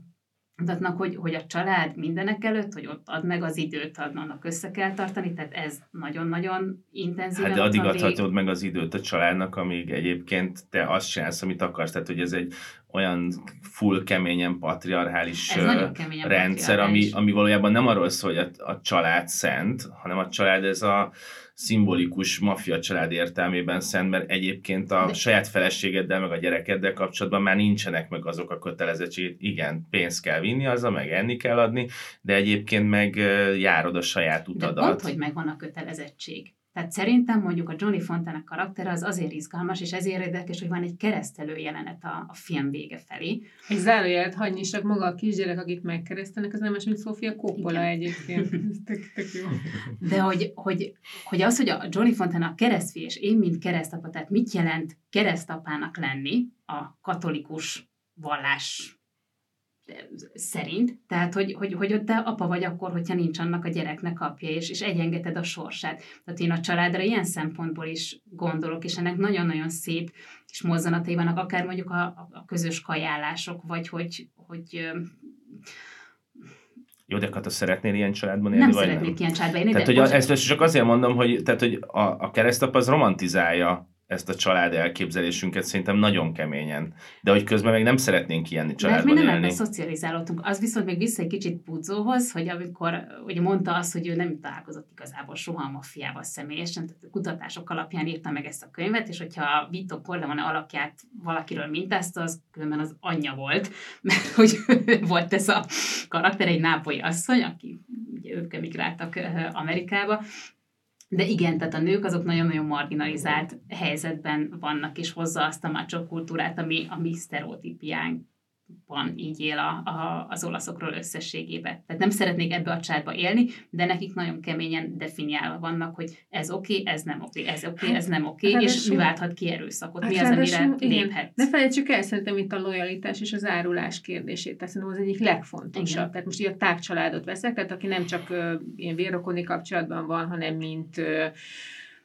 mutatnak, hogy, hogy a család mindenek előtt, hogy ott ad meg az időt, annak össze kell tartani, tehát ez nagyon-nagyon intenzív. Hát de addig adhatod meg az időt a családnak, amíg egyébként te azt csinálsz, amit akarsz. Tehát, hogy ez egy olyan full keményen patriarchális keményen rendszer, patriarchális. Ami, ami valójában nem arról szól, hogy a, a család szent, hanem a család ez a szimbolikus maffia család értelmében szent, mert egyébként a De... saját feleségeddel, meg a gyerekeddel kapcsolatban már nincsenek meg azok a kötelezettségek. Igen, pénzt kell vinni, az meg enni kell adni, de egyébként meg járod a saját utadat. De pont, hogy megvan a kötelezettség. Tehát szerintem mondjuk a Johnny Fontana karaktere az azért izgalmas, és ezért érdekes, hogy van egy keresztelő jelenet a, a film vége felé. Egy zárójelet hagyni, csak maga a kisgyerek, akit megkeresztenek, az nem más, mint Sofia Coppola Igen. egyébként. tök, tök jó. De hogy, hogy, hogy az, hogy a Johnny Fontana a keresztfi, és én, mint keresztapa, tehát mit jelent keresztapának lenni a katolikus vallás szerint, tehát hogy, hogy, hogy te apa vagy akkor, hogyha nincs annak a gyereknek apja, és, és egyengeted a sorsát. Tehát én a családra ilyen szempontból is gondolok, és ennek nagyon-nagyon szép és mozzanatai vannak, akár mondjuk a, a közös kajálások, vagy hogy, hogy jó, de Kata, szeretnél ilyen családban élni? Nem vagy szeretnék nem? ilyen családban élni. Tehát, hogy most... ezt csak azért mondom, hogy, tehát, hogy a, a keresztapa az romantizálja ezt a család elképzelésünket szerintem nagyon keményen. De hogy közben meg nem szeretnénk ilyen családban Mert mi nem ebben szocializálódtunk. Az viszont még vissza egy kicsit Pudzóhoz, hogy amikor ugye mondta azt, hogy ő nem találkozott igazából soha a maffiával személyesen, tehát kutatások alapján írta meg ezt a könyvet, és hogyha a Vito Corleone alakját valakiről mintázta, az különben az anyja volt, mert hogy volt ez a karakter, egy nápolyi asszony, aki ugye ők emigráltak Amerikába, de igen, tehát a nők azok nagyon-nagyon marginalizált helyzetben vannak, és hozza azt a macho kultúrát, ami a mi sztereotípiánk van így él a, a, az olaszokról összességében. Tehát nem szeretnék ebbe a csárba élni, de nekik nagyon keményen definiálva vannak, hogy ez oké, okay, ez nem oké, okay, ez oké, okay, ez nem oké, okay, és mi válthat ki erőszakot, hát mi az, amire léphet. Ne felejtsük el szerintem itt a lojalitás és az árulás kérdését, tehát szerintem az egyik legfontosabb. Igen. Tehát most így a tágcsaládot veszek, tehát aki nem csak uh, ilyen vérrokoni kapcsolatban van, hanem mint uh,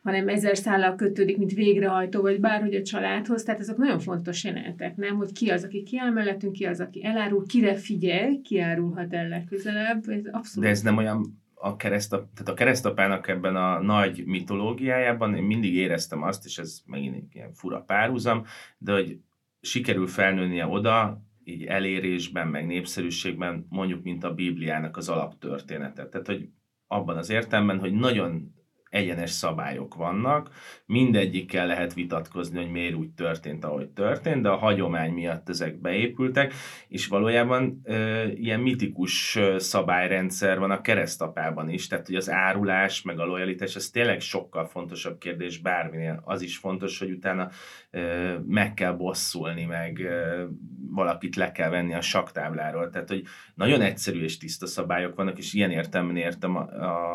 hanem ezer szállal kötődik, mint végrehajtó, vagy bárhogy a családhoz. Tehát ezek nagyon fontos jelenetek, nem? Hogy ki az, aki kiáll mellettünk, ki az, aki elárul, kire figyelj, ki árulhat el legközelebb. Ez abszolút. De ez nem olyan a, keresztap, tehát a keresztapának ebben a nagy mitológiájában én mindig éreztem azt, és ez megint egy ilyen fura párhuzam, de hogy sikerül felnőnie oda, így elérésben, meg népszerűségben, mondjuk, mint a Bibliának az alaptörténete. Tehát, hogy abban az értelemben, hogy nagyon egyenes szabályok vannak, mindegyikkel lehet vitatkozni, hogy miért úgy történt, ahogy történt, de a hagyomány miatt ezek beépültek, és valójában e, ilyen mitikus szabályrendszer van a keresztapában is, tehát hogy az árulás, meg a lojalitás, ez tényleg sokkal fontosabb kérdés bárminél. Az is fontos, hogy utána e, meg kell bosszulni, meg e, valakit le kell venni a saktábláról. Tehát, hogy nagyon egyszerű és tiszta szabályok vannak, és ilyen értelemben értem a,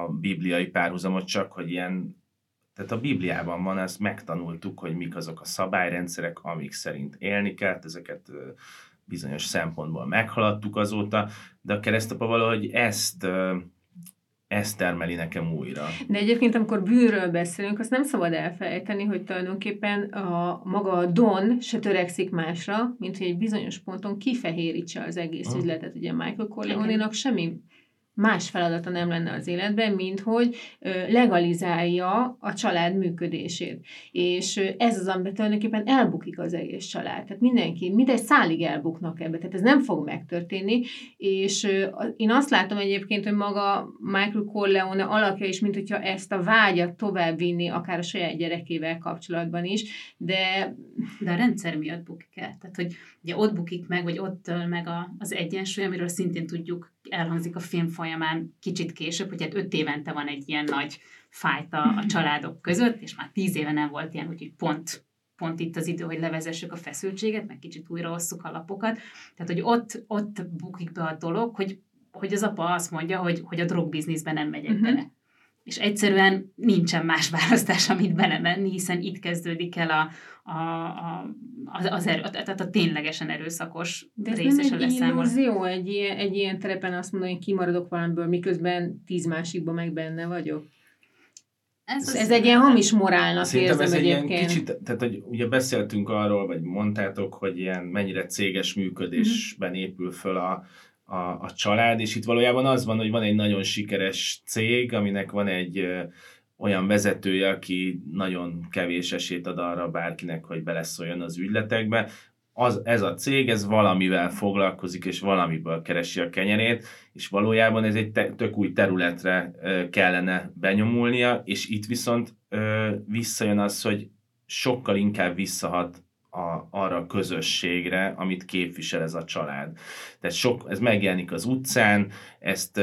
a bibliai párhuzamot csak, hogy ilyen tehát a Bibliában van, ezt megtanultuk, hogy mik azok a szabályrendszerek, amik szerint élni kell, ezeket bizonyos szempontból meghaladtuk azóta, de a keresztapa valahogy ezt ezt termeli nekem újra. De egyébként, amikor bűnről beszélünk, azt nem szabad elfelejteni, hogy tulajdonképpen a maga a Don se törekszik másra, mint hogy egy bizonyos ponton kifehérítse az egész uh. üzletet. Ugye Michael Corleone-nak semmi más feladata nem lenne az életben, mint hogy legalizálja a család működését. És ez az, amiben tulajdonképpen elbukik az egész család. Tehát mindenki, mindegy szálig elbuknak ebbe, tehát ez nem fog megtörténni, és én azt látom egyébként, hogy maga Michael Corleone alakja is, mint hogyha ezt a vágyat tovább vinni, akár a saját gyerekével kapcsolatban is, de... De a rendszer miatt bukik el. Tehát, hogy ugye ott bukik meg, vagy ott meg a, az egyensúly, amiről szintén tudjuk, elhangzik a film folyamán kicsit később, hogy hát öt évente van egy ilyen nagy fájt a, a családok között, és már tíz éve nem volt ilyen, úgyhogy pont pont itt az idő, hogy levezessük a feszültséget, meg kicsit újra osszuk a lapokat. Tehát, hogy ott, ott bukik be a dolog, hogy, hogy az apa azt mondja, hogy, hogy a drogbizniszben nem megyek uh-huh. bele és egyszerűen nincsen más választás, amit belemenni, hiszen itt kezdődik el a, a, a, az erő, tehát a ténylegesen erőszakos De ez részes nem egy illúzió egy ilyen, egy ilyen terepen azt mondani, hogy kimaradok valamiből, miközben tíz másikban meg benne vagyok? Ez, ez egy ilyen hamis morálnak Szerintem érzem ez egyébként. egy ilyen kicsit, tehát hogy ugye beszéltünk arról, vagy mondtátok, hogy ilyen mennyire céges működésben épül föl a, a, a család, és itt valójában az van, hogy van egy nagyon sikeres cég, aminek van egy olyan vezetője, aki nagyon kevés esélyt ad arra bárkinek, hogy beleszóljon az ügyletekbe, az, ez a cég, ez valamivel foglalkozik, és valamiből keresi a kenyerét, és valójában ez egy te, tök új területre ö, kellene benyomulnia, és itt viszont ö, visszajön az, hogy sokkal inkább visszahat a, arra a közösségre, amit képvisel ez a család. Tehát sok, ez megjelenik az utcán, ezt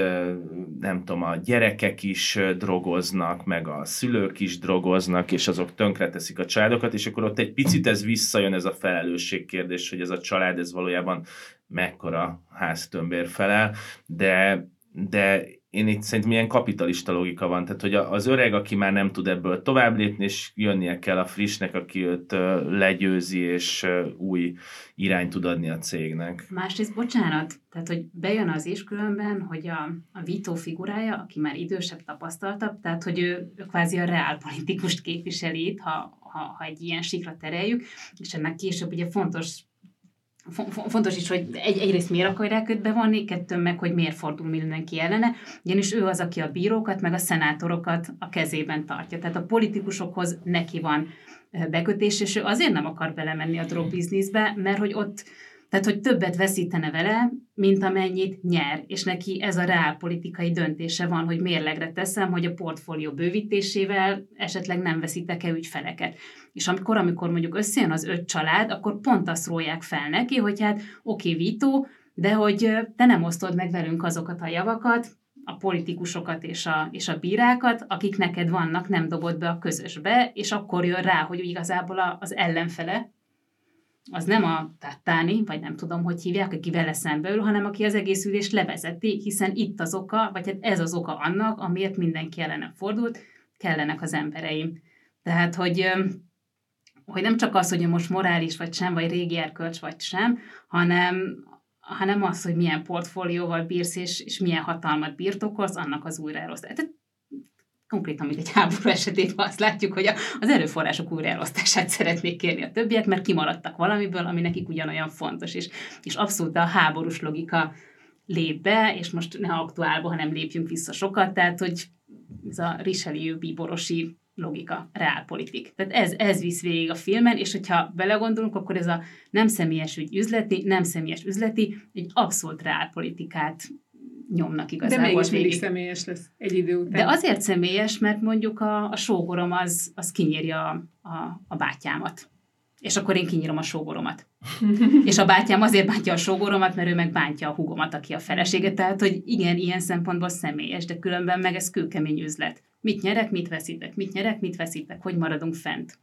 nem tudom, a gyerekek is drogoznak, meg a szülők is drogoznak, és azok tönkreteszik a családokat, és akkor ott egy picit ez visszajön ez a felelősség kérdés, hogy ez a család, ez valójában mekkora háztömbér felel, de, de én itt szerintem ilyen kapitalista logika van, tehát hogy az öreg, aki már nem tud ebből tovább lépni, és jönnie kell a frissnek, aki őt legyőzi, és új irányt tud adni a cégnek. Másrészt, bocsánat, tehát hogy bejön az is különben, hogy a, a Vito figurája, aki már idősebb, tapasztaltabb, tehát hogy ő, ő kvázi a reálpolitikust képviseli itt, ha, ha, ha egy ilyen sikra tereljük, és ennek később ugye fontos fontos is, hogy egy, egyrészt miért akarják őt bevonni, kettő meg, hogy miért fordul mindenki ellene, ugyanis ő az, aki a bírókat, meg a szenátorokat a kezében tartja. Tehát a politikusokhoz neki van bekötés, és ő azért nem akar belemenni a drogbizniszbe, mert hogy ott tehát, hogy többet veszítene vele, mint amennyit nyer, és neki ez a reálpolitikai döntése van, hogy mérlegre teszem, hogy a portfólió bővítésével esetleg nem veszítek-e ügyfeleket. És amikor, amikor mondjuk összejön az öt család, akkor pont azt rólják fel neki, hogy hát oké, okay, Vito, de hogy te nem osztod meg velünk azokat a javakat, a politikusokat és a, és a bírákat, akik neked vannak, nem dobod be a közösbe, és akkor jön rá, hogy igazából az ellenfele, az nem a Tattáni, vagy nem tudom, hogy hívják, aki vele szembe ül, hanem aki az egész ülést levezeti, hiszen itt az oka, vagy hát ez az oka annak, amiért mindenki ellene fordult, kellenek az embereim. Tehát, hogy, hogy nem csak az, hogy most morális vagy sem, vagy régi erkölcs vagy sem, hanem, hanem az, hogy milyen portfólióval bírsz, és, és milyen hatalmat birtokolsz, annak az újraelosztás. Tehát konkrétan, mint egy háború esetében azt látjuk, hogy az erőforrások újraelosztását szeretnék kérni a többiek, mert kimaradtak valamiből, ami nekik ugyanolyan fontos, és, és abszolút a háborús logika lép be, és most ne aktuálba, hanem lépjünk vissza sokat, tehát, hogy ez a Richelieu bíborosi logika, reálpolitik. Tehát ez, ez visz végig a filmen, és hogyha belegondolunk, akkor ez a nem személyes ügy üzleti, nem személyes üzleti, egy abszolút reálpolitikát nyomnak igazából. De mégis mindig személyes lesz egy idő után. De azért személyes, mert mondjuk a, a sógorom az, az kinyírja a, a, a bátyámat. És akkor én kinyírom a sógoromat. és a bátyám azért bántja a sógoromat, mert ő meg bántja a hugomat, aki a felesége. Tehát, hogy igen, ilyen szempontból személyes, de különben meg ez kőkemény üzlet. Mit nyerek, mit veszítek, mit nyerek, mit veszítek, hogy maradunk fent.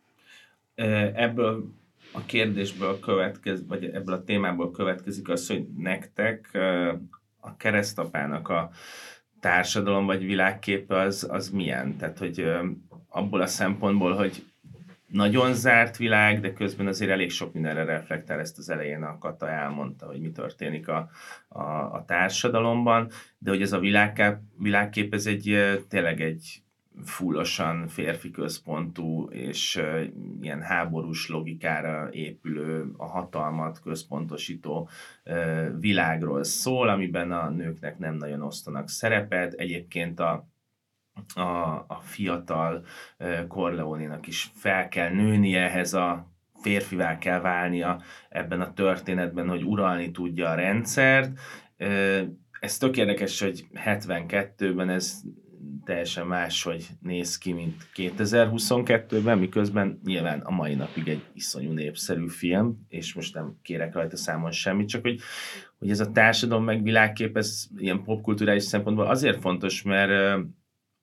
Ebből a kérdésből következik, vagy ebből a témából következik az, hogy nektek a keresztapának a társadalom vagy világképe az, az milyen? Tehát, hogy abból a szempontból, hogy nagyon zárt világ, de közben azért elég sok mindenre reflektál, ezt az elején a Kata elmondta, hogy mi történik a, a, a társadalomban, de hogy ez a világkép, világkép ez egy tényleg egy fullosan férfi központú és ilyen háborús logikára épülő, a hatalmat központosító világról szól, amiben a nőknek nem nagyon osztanak szerepet. Egyébként a, a, a fiatal Corleone-nak is fel kell nőnie ehhez a férfivá kell válnia ebben a történetben, hogy uralni tudja a rendszert. Ez tök érdekes, hogy 72-ben ez teljesen máshogy néz ki, mint 2022-ben, miközben nyilván a mai napig egy iszonyú népszerű film, és most nem kérek rajta számon semmit, csak hogy, hogy ez a társadalom meg világkép, ez ilyen popkulturális szempontból azért fontos, mert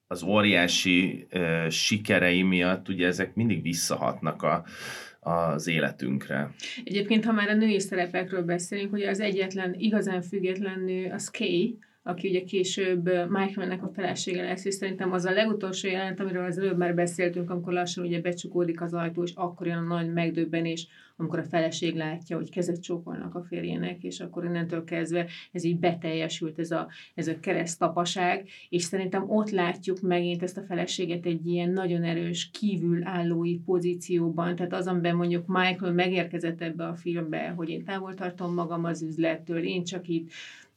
az óriási sikerei miatt ugye ezek mindig visszahatnak a, az életünkre. Egyébként, ha már a női szerepekről beszélünk, ugye az egyetlen igazán független nő az Kay, aki ugye később Michaelnek a felesége lesz, és szerintem az a legutolsó jelent, amiről az előbb már beszéltünk, amikor lassan ugye becsukódik az ajtó, és akkor jön a nagy megdöbbenés, amikor a feleség látja, hogy kezet csókolnak a férjének, és akkor innentől kezdve ez így beteljesült ez a, ez a keresztapaság, és szerintem ott látjuk megint ezt a feleséget egy ilyen nagyon erős kívülállói pozícióban, tehát az, amiben mondjuk Michael megérkezett ebbe a filmbe, hogy én távol tartom magam az üzlettől, én csak itt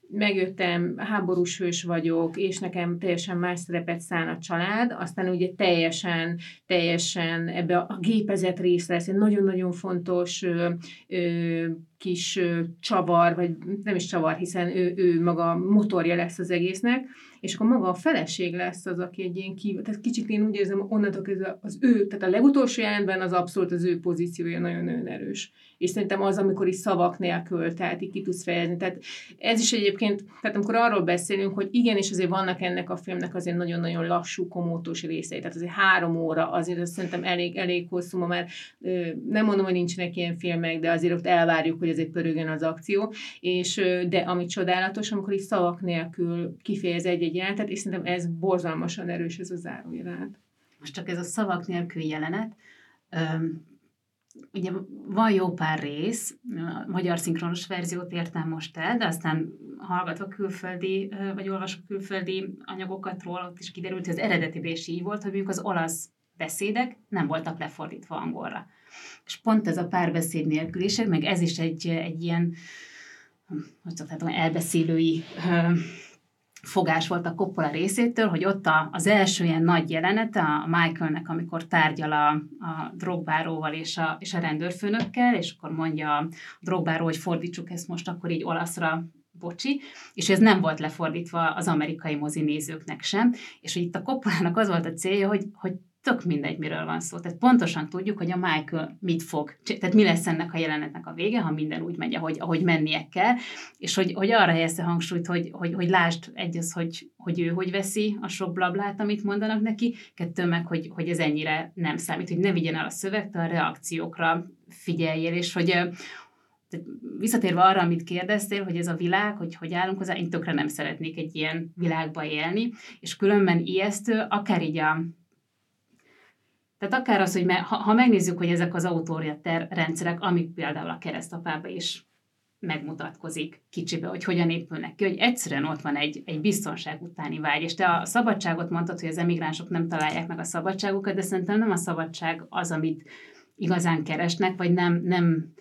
megjöttem, háborús hős vagyok, és nekem teljesen más szerepet szán a család, aztán ugye teljesen, teljesen ebbe a gépezet része lesz, egy nagyon-nagyon fontos ö, ö, kis csavar, vagy nem is csavar, hiszen ő, ő maga motorja lesz az egésznek, és akkor maga a feleség lesz az, aki egy ilyen kívül, tehát kicsit én úgy érzem, onnantól kezdve az ő, tehát a legutolsó jelentben az abszolút az ő pozíciója nagyon-nagyon erős. És szerintem az, amikor is szavak nélkül, tehát így ki tudsz fejezni. Tehát ez is egyébként, tehát amikor arról beszélünk, hogy igenis azért vannak ennek a filmnek azért nagyon-nagyon lassú, komótos részei, tehát azért három óra, azért azt szerintem elég, elég hosszú, már nem mondom, hogy nincsenek ilyen filmek, de azért ott elvárjuk, hogy azért pörögjön az akció, és de ami csodálatos, amikor is szavak nélkül kifejez egy-egy jelenetet, és szerintem ez borzalmasan erős ez a zárójelenet. Most csak ez a szavak nélkül jelenet, Öm, ugye van jó pár rész, a magyar szinkronos verziót értem most el, de aztán hallgatva külföldi, vagy olvasva külföldi anyagokat róla, ott is kiderült, hogy az eredeti is így volt, hogy mondjuk az olasz beszédek nem voltak lefordítva angolra. És pont ez a párbeszéd nélküliség, meg ez is egy, egy ilyen, hogy szoktátom, elbeszélői fogás volt a Coppola részétől, hogy ott a, az első ilyen nagy jelenete a Michaelnek, amikor tárgyal a, a drogbáróval és a, és a rendőrfőnökkel, és akkor mondja a drogbáró, hogy fordítsuk ezt most akkor így olaszra, bocsi, és ez nem volt lefordítva az amerikai mozi nézőknek sem, és hogy itt a Coppolának az volt a célja, hogy, hogy tök mindegy, miről van szó. Tehát pontosan tudjuk, hogy a Michael mit fog, tehát mi lesz ennek a jelenetnek a vége, ha minden úgy megy, ahogy, ahogy mennie kell, és hogy, hogy arra helyezte hangsúlyt, hogy, hogy, hogy lásd egy az, hogy, hogy ő hogy veszi a sok blablát, amit mondanak neki, kettő meg, hogy, hogy ez ennyire nem számít, hogy ne vigyen el a szövegtől, a reakciókra figyeljél, és hogy, tehát visszatérve arra, amit kérdeztél, hogy ez a világ, hogy hogy állunk hozzá, én tökre nem szeretnék egy ilyen világba élni, és különben ijesztő, akár így a, tehát akár az, hogy me, ha, ha megnézzük, hogy ezek az autoriter rendszerek, amik például a keresztapába is megmutatkozik kicsibe, hogy hogyan épülnek ki, hogy egyszerűen ott van egy, egy biztonság utáni vágy, és te a szabadságot mondtad, hogy az emigránsok nem találják meg a szabadságukat, de szerintem nem a szabadság az, amit igazán keresnek, vagy nem, nem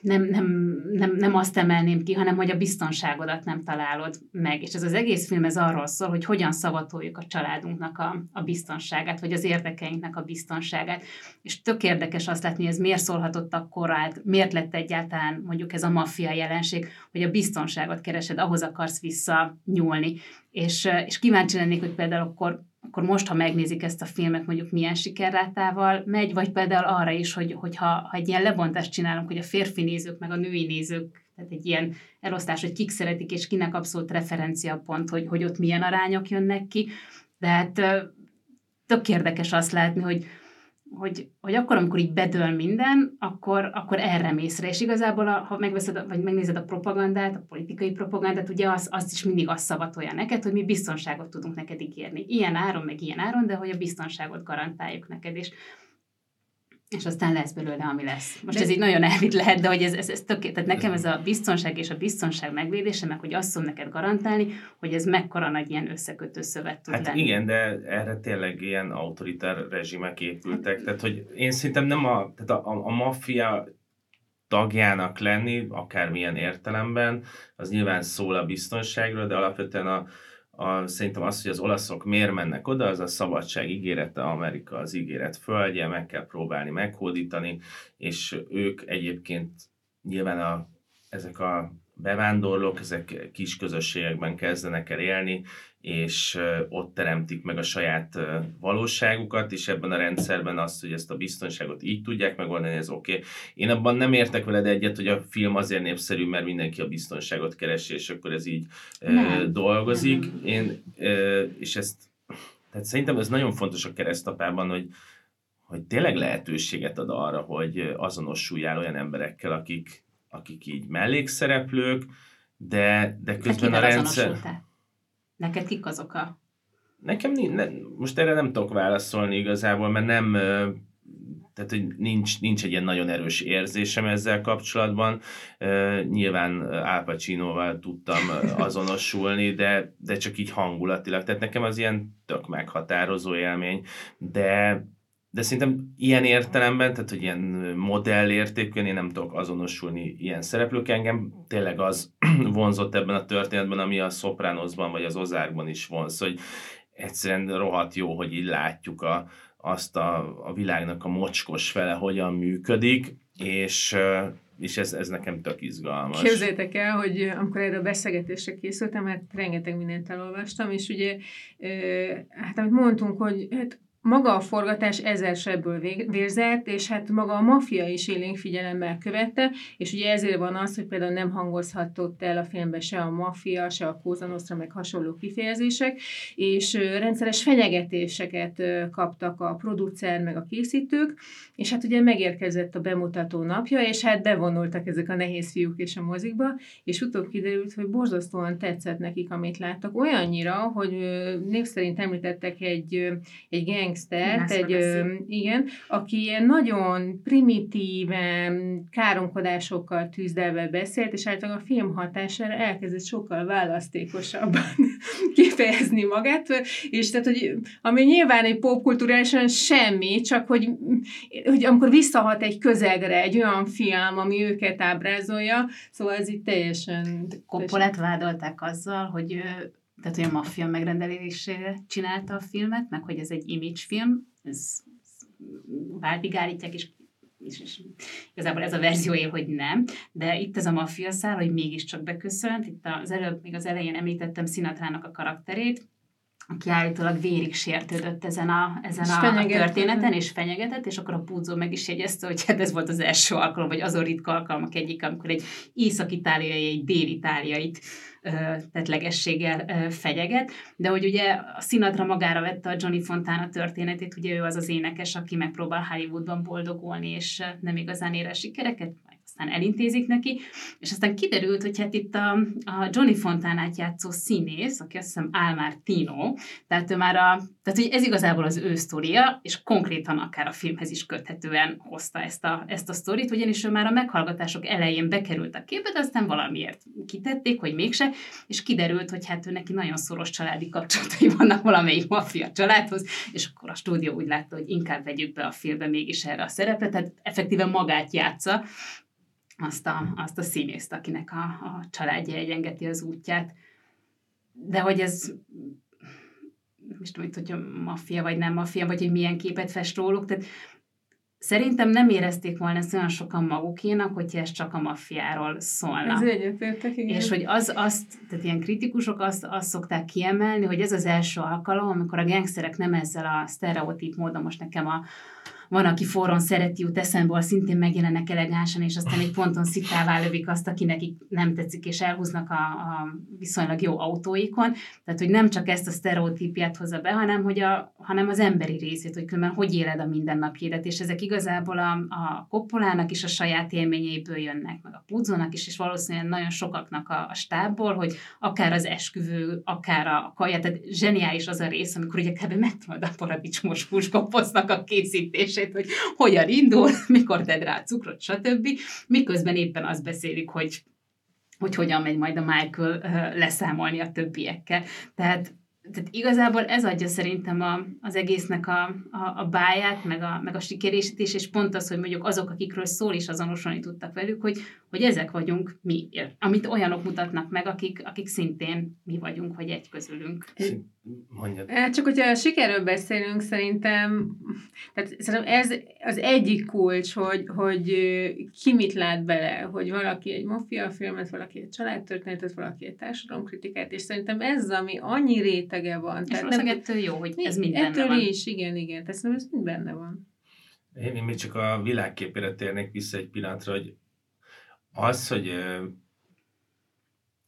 nem, nem, nem, nem azt emelném ki, hanem hogy a biztonságodat nem találod meg. És ez az egész film ez arról szól, hogy hogyan szavatoljuk a családunknak a, a biztonságát, vagy az érdekeinknek a biztonságát. És tök érdekes azt látni, hogy ez miért szólhatott akkor át, miért lett egyáltalán mondjuk ez a maffia jelenség, hogy a biztonságot keresed, ahhoz akarsz visszanyúlni. És, és kíváncsi lennék, hogy például akkor akkor most, ha megnézik ezt a filmet, mondjuk milyen sikerrátával megy, vagy például arra is, hogy, hogyha ha egy ilyen lebontást csinálunk, hogy a férfi nézők meg a női nézők, tehát egy ilyen elosztás, hogy kik szeretik, és kinek abszolút referencia pont, hogy, hogy ott milyen arányok jönnek ki. De hát tök érdekes azt látni, hogy, hogy, hogy akkor, amikor így bedől minden, akkor, akkor erre mész rá. És igazából, ha megveszed, vagy megnézed a propagandát, a politikai propagandát, ugye az, azt is mindig azt szavatolja neked, hogy mi biztonságot tudunk neked ígérni. Ilyen áron, meg ilyen áron, de hogy a biztonságot garantáljuk neked. És és aztán lesz belőle, ami lesz. Most de... ez így nagyon elvitt lehet, de hogy ez, ez, ez tökéletes. Tehát nekem ez a biztonság és a biztonság megvédése, meg hogy azt tudom neked garantálni, hogy ez mekkora nagy ilyen összekötő szövet tud hát lenni. igen, de erre tényleg ilyen autoritár rezsimek épültek. Tehát, hogy én szerintem nem a, tehát a, a, a maffia tagjának lenni, akármilyen értelemben, az nyilván szól a biztonságról, de alapvetően a, a, szerintem az, hogy az olaszok miért mennek oda, az a szabadság ígérete, Amerika az ígéret földje, meg kell próbálni meghódítani, és ők egyébként nyilván a, ezek a bevándorlók, ezek kis közösségekben kezdenek el élni, és ott teremtik meg a saját valóságukat, és ebben a rendszerben azt, hogy ezt a biztonságot így tudják megoldani, ez oké. Okay. Én abban nem értek veled egyet, hogy a film azért népszerű, mert mindenki a biztonságot keresi, és akkor ez így nem. dolgozik. Én, és ezt, tehát szerintem ez nagyon fontos a keresztapában, hogy, hogy tényleg lehetőséget ad arra, hogy azonosuljál olyan emberekkel, akik, akik így mellékszereplők, de, de közben a rendszer... Neked kik azok a... Nekem ne, most erre nem tudok válaszolni igazából, mert nem, tehát hogy nincs, nincs egy ilyen nagyon erős érzésem ezzel kapcsolatban. nyilván Al Pacinoval tudtam azonosulni, de, de csak így hangulatilag. Tehát nekem az ilyen tök meghatározó élmény, de de szerintem ilyen értelemben, tehát hogy ilyen modellértékűen én nem tudok azonosulni ilyen szereplők. Engem tényleg az vonzott ebben a történetben, ami a Sopranosban vagy az Ozárkban is vonz, hogy egyszerűen rohadt jó, hogy így látjuk a, azt a, a világnak a mocskos fele hogyan működik, és és ez, ez nekem tök izgalmas. Képzeljétek el, hogy amikor erről beszélgetésre készültem, hát rengeteg mindent elolvastam, és ugye, hát amit mondtunk, hogy hát maga a forgatás ezer sebből vérzett, és hát maga a maffia is élénk figyelemmel követte, és ugye ezért van az, hogy például nem hangozhatott el a filmben se a maffia, se a Kózanosztra, meg hasonló kifejezések, és rendszeres fenyegetéseket kaptak a producer, meg a készítők, és hát ugye megérkezett a bemutató napja, és hát bevonultak ezek a nehéz fiúk és a mozikba, és utóbb kiderült, hogy borzasztóan tetszett nekik, amit láttak, olyannyira, hogy név szerint említettek egy, egy gang gangstert, egy, ö, igen, aki ilyen nagyon primitíven, káromkodásokkal tűzdelve beszélt, és általában a film hatására elkezdett sokkal választékosabban kifejezni magát, és tehát, hogy ami nyilván egy popkulturálisan semmi, csak hogy, hogy amikor visszahat egy közegre egy olyan film, ami őket ábrázolja, szóval ez itt teljesen... Koppolát vádolták azzal, hogy tehát hogy a maffia megrendelésére csinálta a filmet, meg hogy ez egy image film, ez, ez váltig állítják, és, és, és igazából ez a verziója, hogy nem, de itt ez a maffia szál, hogy mégiscsak beköszönt, itt az előbb, még az elején említettem Sinatrának a karakterét, aki állítólag vérig sértődött ezen a, ezen a, a történeten, és fenyegetett, és akkor a Puzo meg is jegyezte, hogy hát ez volt az első alkalom, vagy azon ritka alkalmak egyik, amikor egy észak-itáliai, egy dél-itáliait tetlegességgel fenyeget, de hogy ugye a színadra magára vette a Johnny Fontana történetét, ugye ő az az énekes, aki megpróbál Hollywoodban boldogulni, és nem igazán ér el sikereket, aztán elintézik neki, és aztán kiderült, hogy hát itt a, a Johnny Fontánát játszó színész, aki azt hiszem Almar Tino, tehát ő már a, tehát hogy ez igazából az ő sztoria, és konkrétan akár a filmhez is köthetően hozta ezt a, ezt a sztorit, ugyanis ő már a meghallgatások elején bekerült a képbe, de aztán valamiért kitették, hogy mégse, és kiderült, hogy hát ő neki nagyon szoros családi kapcsolatai vannak valamelyik maffia családhoz, és akkor a stúdió úgy látta, hogy inkább vegyük be a filmbe mégis erre a szerepet, tehát effektíve magát játsza, azt a, azt a színészt, akinek a, a családja egyengeti az útját. De hogy ez most tudom, hogy maffia vagy nem maffia, vagy hogy milyen képet fest róluk, tehát Szerintem nem érezték volna ezt olyan sokan magukénak, hogyha ez csak a maffiáról szólna. Ez egyetértek, igen. És hogy az, azt, tehát ilyen kritikusok azt, azt szokták kiemelni, hogy ez az első alkalom, amikor a gangsterek nem ezzel a sztereotíp módon, most nekem a, van, aki forron szereti jut eszembe, szintén megjelennek elegánsan, és aztán egy ponton szittává lövik azt, aki nekik nem tetszik, és elhúznak a, a viszonylag jó autóikon. Tehát, hogy nem csak ezt a sztereotípiát hozza be, hanem, hogy a, hanem az emberi részét, hogy különben hogy éled a mindennapjédet, és ezek igazából a, a koppolának is a saját élményeiből jönnek, meg a puzzónak is, és valószínűleg nagyon sokaknak a, a stábból, hogy akár az esküvő, akár a kaja, tehát zseniális az a rész, amikor ugye kb. megtanulod a paradicsomos húskopoznak a készítés kérdését, hogy hogyan indul, mikor tedd rá cukrot, stb. Miközben éppen azt beszélik, hogy hogy hogyan megy majd a Michael leszámolni a többiekkel. Tehát tehát igazából ez adja szerintem a, az egésznek a, a, a báját, meg a, meg a sikerését is, és pont az, hogy mondjuk azok, akikről szól is azonosulni tudtak velük, hogy, hogy ezek vagyunk mi, amit olyanok mutatnak meg, akik, akik szintén mi vagyunk, vagy egy közülünk. Mondjad. Hát csak hogyha a sikerről beszélünk, szerintem, tehát szerintem ez az egyik kulcs, hogy, hogy ki mit lát bele, hogy valaki egy maffia filmet, valaki egy családtörténetet, valaki egy társadalomkritikát, és szerintem ez, ami annyi rétege van. És tehát nem, ettől jó, hogy ez mind benne ettől van. is, igen, igen, tehát szerintem ez mind benne van. Én, én még csak a világképére térnék vissza egy pillanatra, hogy az, hogy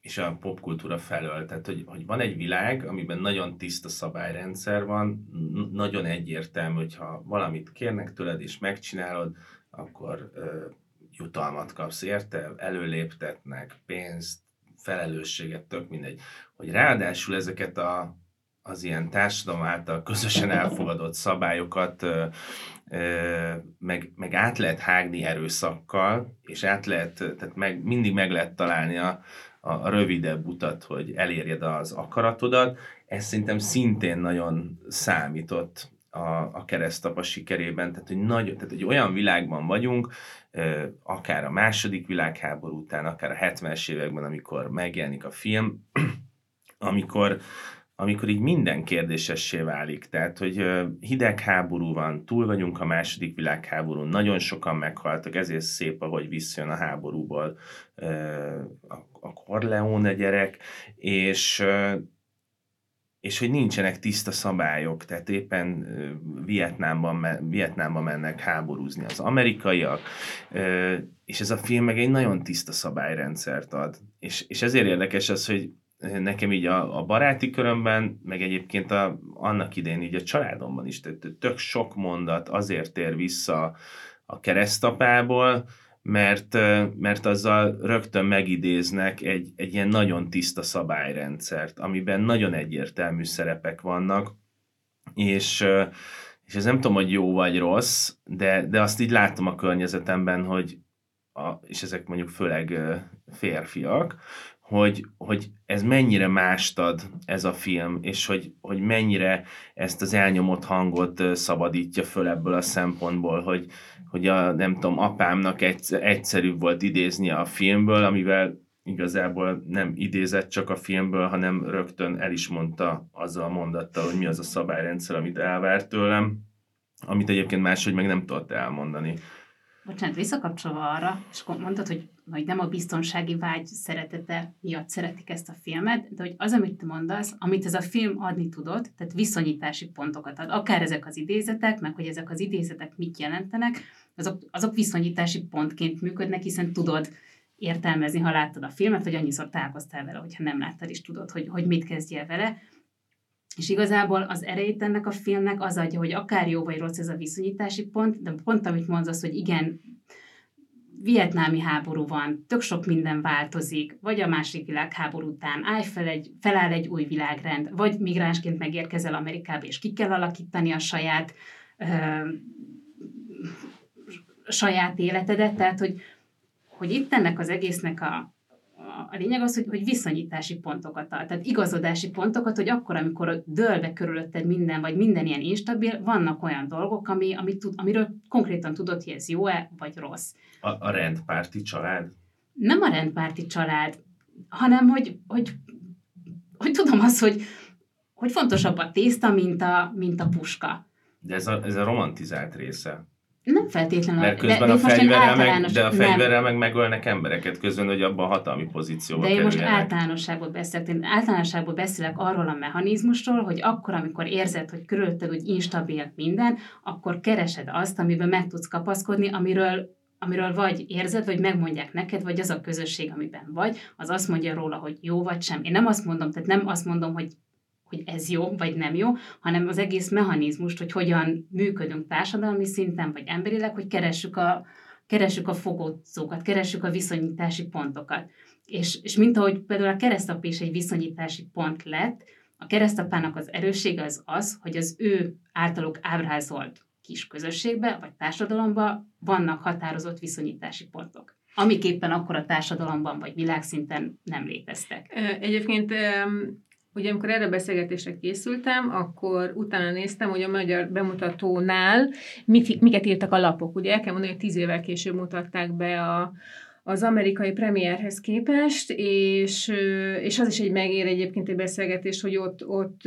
és a popkultúra felől. Tehát, hogy, hogy van egy világ, amiben nagyon tiszta szabályrendszer van, nagyon egyértelmű, hogyha valamit kérnek tőled és megcsinálod, akkor ö, jutalmat kapsz érte, előléptetnek, pénzt, felelősséget, tök mindegy, hogy ráadásul ezeket a, az ilyen társadalom által közösen elfogadott szabályokat ö, ö, meg, meg át lehet hágni erőszakkal, és át lehet, tehát meg, mindig meg lehet találni a, a, rövidebb utat, hogy elérjed az akaratodat. Ez szerintem szintén nagyon számított a, a keresztapa sikerében, tehát hogy, nagy, tehát hogy olyan világban vagyunk, akár a második világháború után, akár a 70-es években, amikor megjelenik a film, amikor, amikor így minden kérdésessé válik. Tehát, hogy hidegháború van, túl vagyunk a második világháborún, nagyon sokan meghaltak, ezért szép, ahogy visszajön a háborúból a Corleone gyerek, és és hogy nincsenek tiszta szabályok, tehát éppen Vietnámban, Vietnámban mennek háborúzni az amerikaiak, és ez a film meg egy nagyon tiszta szabályrendszert ad. És, és ezért érdekes az, hogy nekem így a, a baráti körömben, meg egyébként a, annak idején így a családomban is, tehát tök sok mondat azért tér vissza a keresztapából, mert, mert azzal rögtön megidéznek egy, egy ilyen nagyon tiszta szabályrendszert, amiben nagyon egyértelmű szerepek vannak, és, és ez nem tudom, hogy jó vagy rossz, de, de azt így látom a környezetemben, hogy a, és ezek mondjuk főleg férfiak, hogy, hogy ez mennyire mást ad ez a film, és hogy, hogy mennyire ezt az elnyomott hangot szabadítja föl ebből a szempontból, hogy, hogy a, nem tudom, apámnak egy, egyszerűbb volt idézni a filmből, amivel igazából nem idézett csak a filmből, hanem rögtön el is mondta azzal a mondattal, hogy mi az a szabályrendszer, amit elvárt tőlem, amit egyébként máshogy meg nem tudott elmondani. Bocsánat, visszakapcsolva arra, és akkor mondtad, hogy, hogy nem a biztonsági vágy szeretete miatt szeretik ezt a filmet, de hogy az, amit te mondasz, amit ez a film adni tudott, tehát viszonyítási pontokat ad, akár ezek az idézetek, meg hogy ezek az idézetek mit jelentenek, azok, azok viszonyítási pontként működnek, hiszen tudod értelmezni, ha láttad a filmet, hogy annyiszor találkoztál vele, hogyha nem láttad is tudod, hogy, hogy mit kezdjél vele. És igazából az erejét ennek a filmnek az adja, hogy akár jó vagy rossz ez a viszonyítási pont, de pont amit mondasz, hogy igen, vietnámi háború van, tök sok minden változik, vagy a második világháború után állj fel egy, feláll egy új világrend, vagy migránsként megérkezel Amerikába, és ki kell alakítani a saját ö, saját életedet, tehát hogy, hogy itt ennek az egésznek a, a lényeg az, hogy, hogy viszonyítási pontokat ad, tehát igazodási pontokat, hogy akkor, amikor dőlbe körülötted minden, vagy minden ilyen instabil, vannak olyan dolgok, ami, ami tud, amiről konkrétan tudod, hogy ez jó-e, vagy rossz. A, a rendpárti család? Nem a rendpárti család, hanem hogy, hogy, hogy tudom azt, hogy, hogy fontosabb a tészta, mint a, mint a puska. De ez a, ez a romantizált része. Nem feltétlenül. Mert közben de, a fegyverrel meg, de a fegyverrel meg megölnek embereket közben, hogy abban a hatalmi pozícióba De én most általánosságból beszélek. Én általánosságból beszélek arról a mechanizmusról, hogy akkor, amikor érzed, hogy körülötted úgy instabil minden, akkor keresed azt, amiben meg tudsz kapaszkodni, amiről amiről vagy érzed, vagy megmondják neked, vagy az a közösség, amiben vagy, az azt mondja róla, hogy jó vagy sem. Én nem azt mondom, tehát nem azt mondom, hogy hogy ez jó vagy nem jó, hanem az egész mechanizmust, hogy hogyan működünk társadalmi szinten vagy emberileg, hogy keressük a, keressük a fogódzókat, keressük a viszonyítási pontokat. És, és mint ahogy például a keresztap is egy viszonyítási pont lett, a keresztapának az erőssége az az, hogy az ő általuk ábrázolt kis közösségbe vagy társadalomba vannak határozott viszonyítási pontok amiképpen akkor a társadalomban vagy világszinten nem léteztek. Egyébként Ugye amikor erre a beszélgetésre készültem, akkor utána néztem, hogy a magyar bemutatónál mit, miket írtak a lapok. Ugye el kell mondani, hogy tíz évvel később mutatták be a, az amerikai premierhez képest, és, és az is egy megér egyébként egy beszélgetés, hogy ott, ott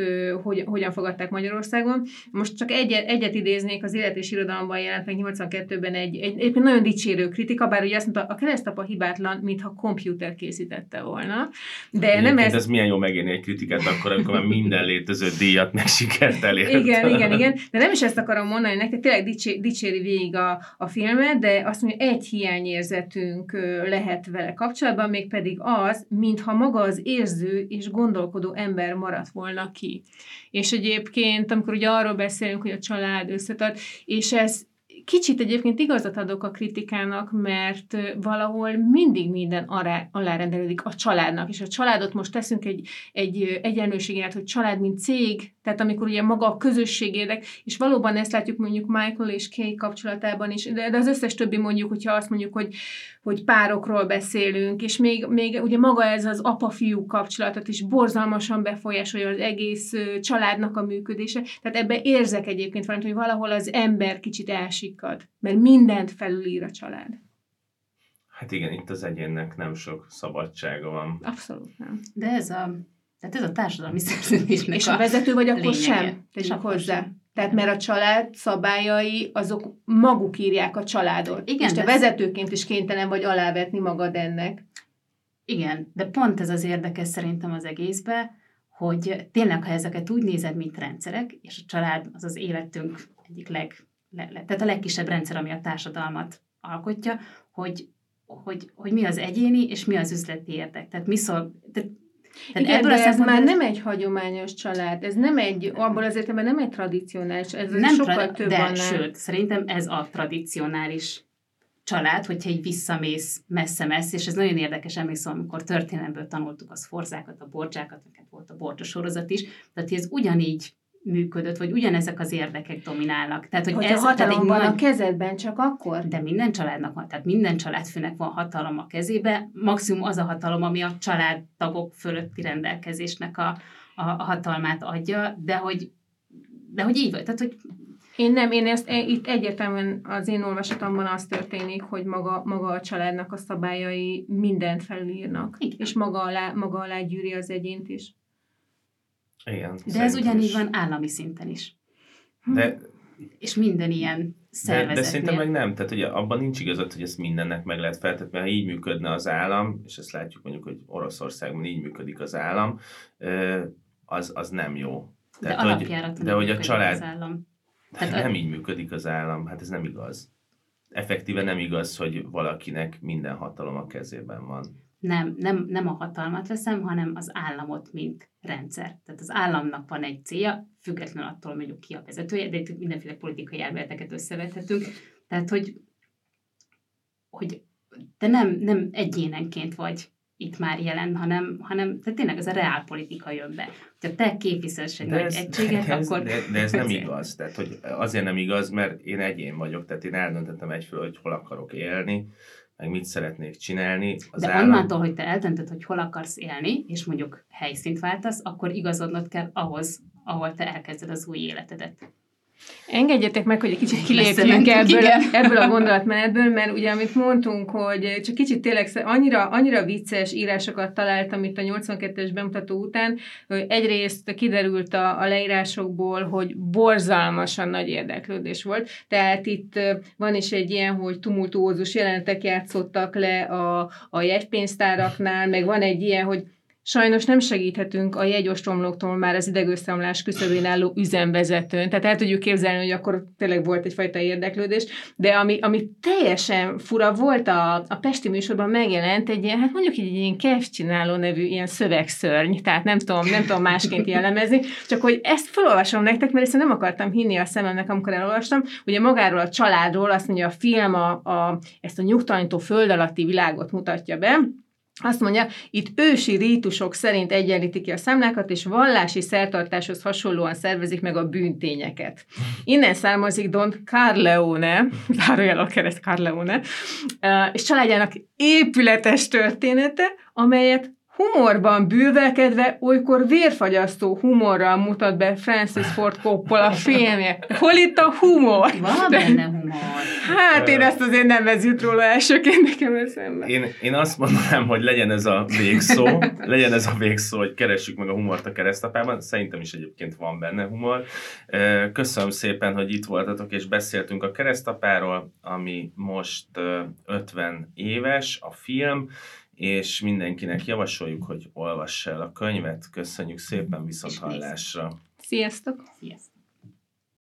hogy, hogyan fogadták Magyarországon. Most csak egyet, egyet idéznék, az élet és irodalomban jelent meg 82-ben egy, egy, egy nagyon dicsérő kritika, bár ugye azt mondta, a keresztapa hibátlan, mintha komputer készítette volna. De Egyébként nem ez... ez milyen jó megérni egy kritikát akkor, amikor már minden létező díjat meg sikert elért. Igen, igen, igen. De nem is ezt akarom mondani, nektek tényleg dicséri végig a, a filmet, de azt mondja, egy hiányérzetünk lehet vele kapcsolatban, mégpedig az, mintha maga az érző és gondolkodó ember maradt volna ki. És egyébként, amikor ugye arról beszélünk, hogy a család összetart, és ez kicsit egyébként igazat adok a kritikának, mert valahol mindig minden alá, alárendelődik a családnak, és a családot most teszünk egy, egy egyenlőségért, hogy család, mint cég, tehát amikor ugye maga a közösség érdek, és valóban ezt látjuk mondjuk Michael és Kay kapcsolatában is, de, de az összes többi mondjuk, hogyha azt mondjuk, hogy, hogy párokról beszélünk, és még, még ugye maga ez az apa-fiú kapcsolatot is borzalmasan befolyásolja az egész családnak a működése, tehát ebbe érzek egyébként valamit, hogy valahol az ember kicsit elsikkad, mert mindent felülír a család. Hát igen, itt az egyénnek nem sok szabadsága van. Abszolút nem. De ez a tehát ez a társadalmi szerződésnek És a, a vezető vagy akkor lényege. sem, tegyük hozzá. Sem. Tehát mert a család szabályai, azok maguk írják a családot. Igen, és te vezetőként is kénytelen vagy alávetni magad ennek. Igen, de pont ez az érdekes szerintem az egészbe, hogy tényleg, ha ezeket úgy nézed, mint rendszerek, és a család az az életünk egyik leg, le, le, tehát a legkisebb rendszer, ami a társadalmat alkotja, hogy, hogy, hogy mi az egyéni, és mi az üzleti érdek. Tehát mi szól, tehát tehát Igen, ebből de ez már nem egy hagyományos család, ez nem egy, abból az értelemben nem egy tradicionális, ez nem sokkal tra- több de, annál. sőt, szerintem ez a tradicionális család, hogyha egy visszamész messze-messze, és ez nagyon érdekes, emlékszem, amikor történelemből tanultuk az forzákat, a borcsákat, neked volt a borcsa sorozat is, tehát ez ugyanígy működött, vagy ugyanezek az érdekek dominálnak. Tehát, hogy, hogy ez, a hatalom van nagy... a kezedben csak akkor? De minden családnak van, tehát minden családfőnek van hatalom a kezébe, maximum az a hatalom, ami a családtagok fölötti rendelkezésnek a, a, a hatalmát adja, de hogy, de hogy így vagy, tehát hogy én nem, én ezt itt egyetemen az én olvasatomban az történik, hogy maga, maga a családnak a szabályai mindent felülírnak, Igen. és maga alá, maga alá gyűri az egyént is. Igen, De ez ugyanígy is. van állami szinten is. De, és minden ilyen szervezetnél. De, de szerintem meg nem, tehát ugye abban nincs igazad, hogy ezt mindennek meg lehet feltetni, ha így működne az állam, és ezt látjuk mondjuk, hogy Oroszországban így működik az állam, az, az nem jó. Tehát, de hogy, de hogy a család, az állam. Tehát nem a... így működik az állam, hát ez nem igaz. Effektíve nem igaz, hogy valakinek minden hatalom a kezében van nem, nem, nem a hatalmat veszem, hanem az államot, mint rendszer. Tehát az államnak van egy célja, független attól mondjuk ki a vezetője, de itt mindenféle politikai elméleteket összevethetünk. Tehát, hogy, hogy te nem, nem egyénenként vagy itt már jelen, hanem, hanem tehát tényleg ez a reálpolitika jön be. Ha te képviselsz egy nagy egységet, ez, akkor... De, de ez nem igaz. Tehát, hogy azért nem igaz, mert én egyén vagyok, tehát én eldöntöttem egyfől, hogy hol akarok élni, meg mit szeretnék csinálni. Az De állam... onnantól, hogy te eldöntöd, hogy hol akarsz élni, és mondjuk helyszínt váltasz, akkor igazodnod kell ahhoz, ahol te elkezded az új életedet. Engedjetek meg, hogy egy kicsit kilépjünk ebből, ebből a gondolatmenetből, mert ugye amit mondtunk, hogy csak kicsit tényleg annyira, annyira vicces írásokat találtam itt a 82-es bemutató után, hogy egyrészt kiderült a, a leírásokból, hogy borzalmasan nagy érdeklődés volt, tehát itt van is egy ilyen, hogy tumultuózus jelentek játszottak le a, a jegypénztáraknál, meg van egy ilyen, hogy Sajnos nem segíthetünk a jegyostromlóktól már az idegösszeomlás küszöbén álló üzemvezetőn. Tehát el tudjuk képzelni, hogy akkor tényleg volt egyfajta érdeklődés, de ami, ami teljesen fura volt a, a Pesti műsorban megjelent egy ilyen, hát mondjuk egy ilyen kevcsináló nevű ilyen szövegszörny, tehát nem tudom, nem tudom másként jellemezni, csak hogy ezt felolvasom nektek, mert ezt nem akartam hinni a szememnek, amikor elolvastam. Ugye magáról a családról azt mondja, a film a, a, ezt a nyugtalanító föld alatti világot mutatja be, azt mondja, itt ősi rítusok szerint egyenlítik ki a számlákat, és vallási szertartáshoz hasonlóan szervezik meg a bűntényeket. Innen származik Don Carleone, zárójel a kereszt Carleone, és családjának épületes története, amelyet humorban bűvelkedve olykor vérfagyasztó humorral mutat be Francis Ford Coppola filmje. Hol itt a humor? Van benne humor. Hát én ezt azért nem ez jut róla elsőként nekem eszembe. Én, én azt mondanám, hogy legyen ez a végszó, legyen ez a végszó, hogy keressük meg a humort a keresztapában. Szerintem is egyébként van benne humor. Köszönöm szépen, hogy itt voltatok, és beszéltünk a keresztapáról, ami most 50 éves, a film, és mindenkinek javasoljuk, hogy olvassa el a könyvet. Köszönjük szépen, viszont hallásra! Sziasztok! Sziasztok!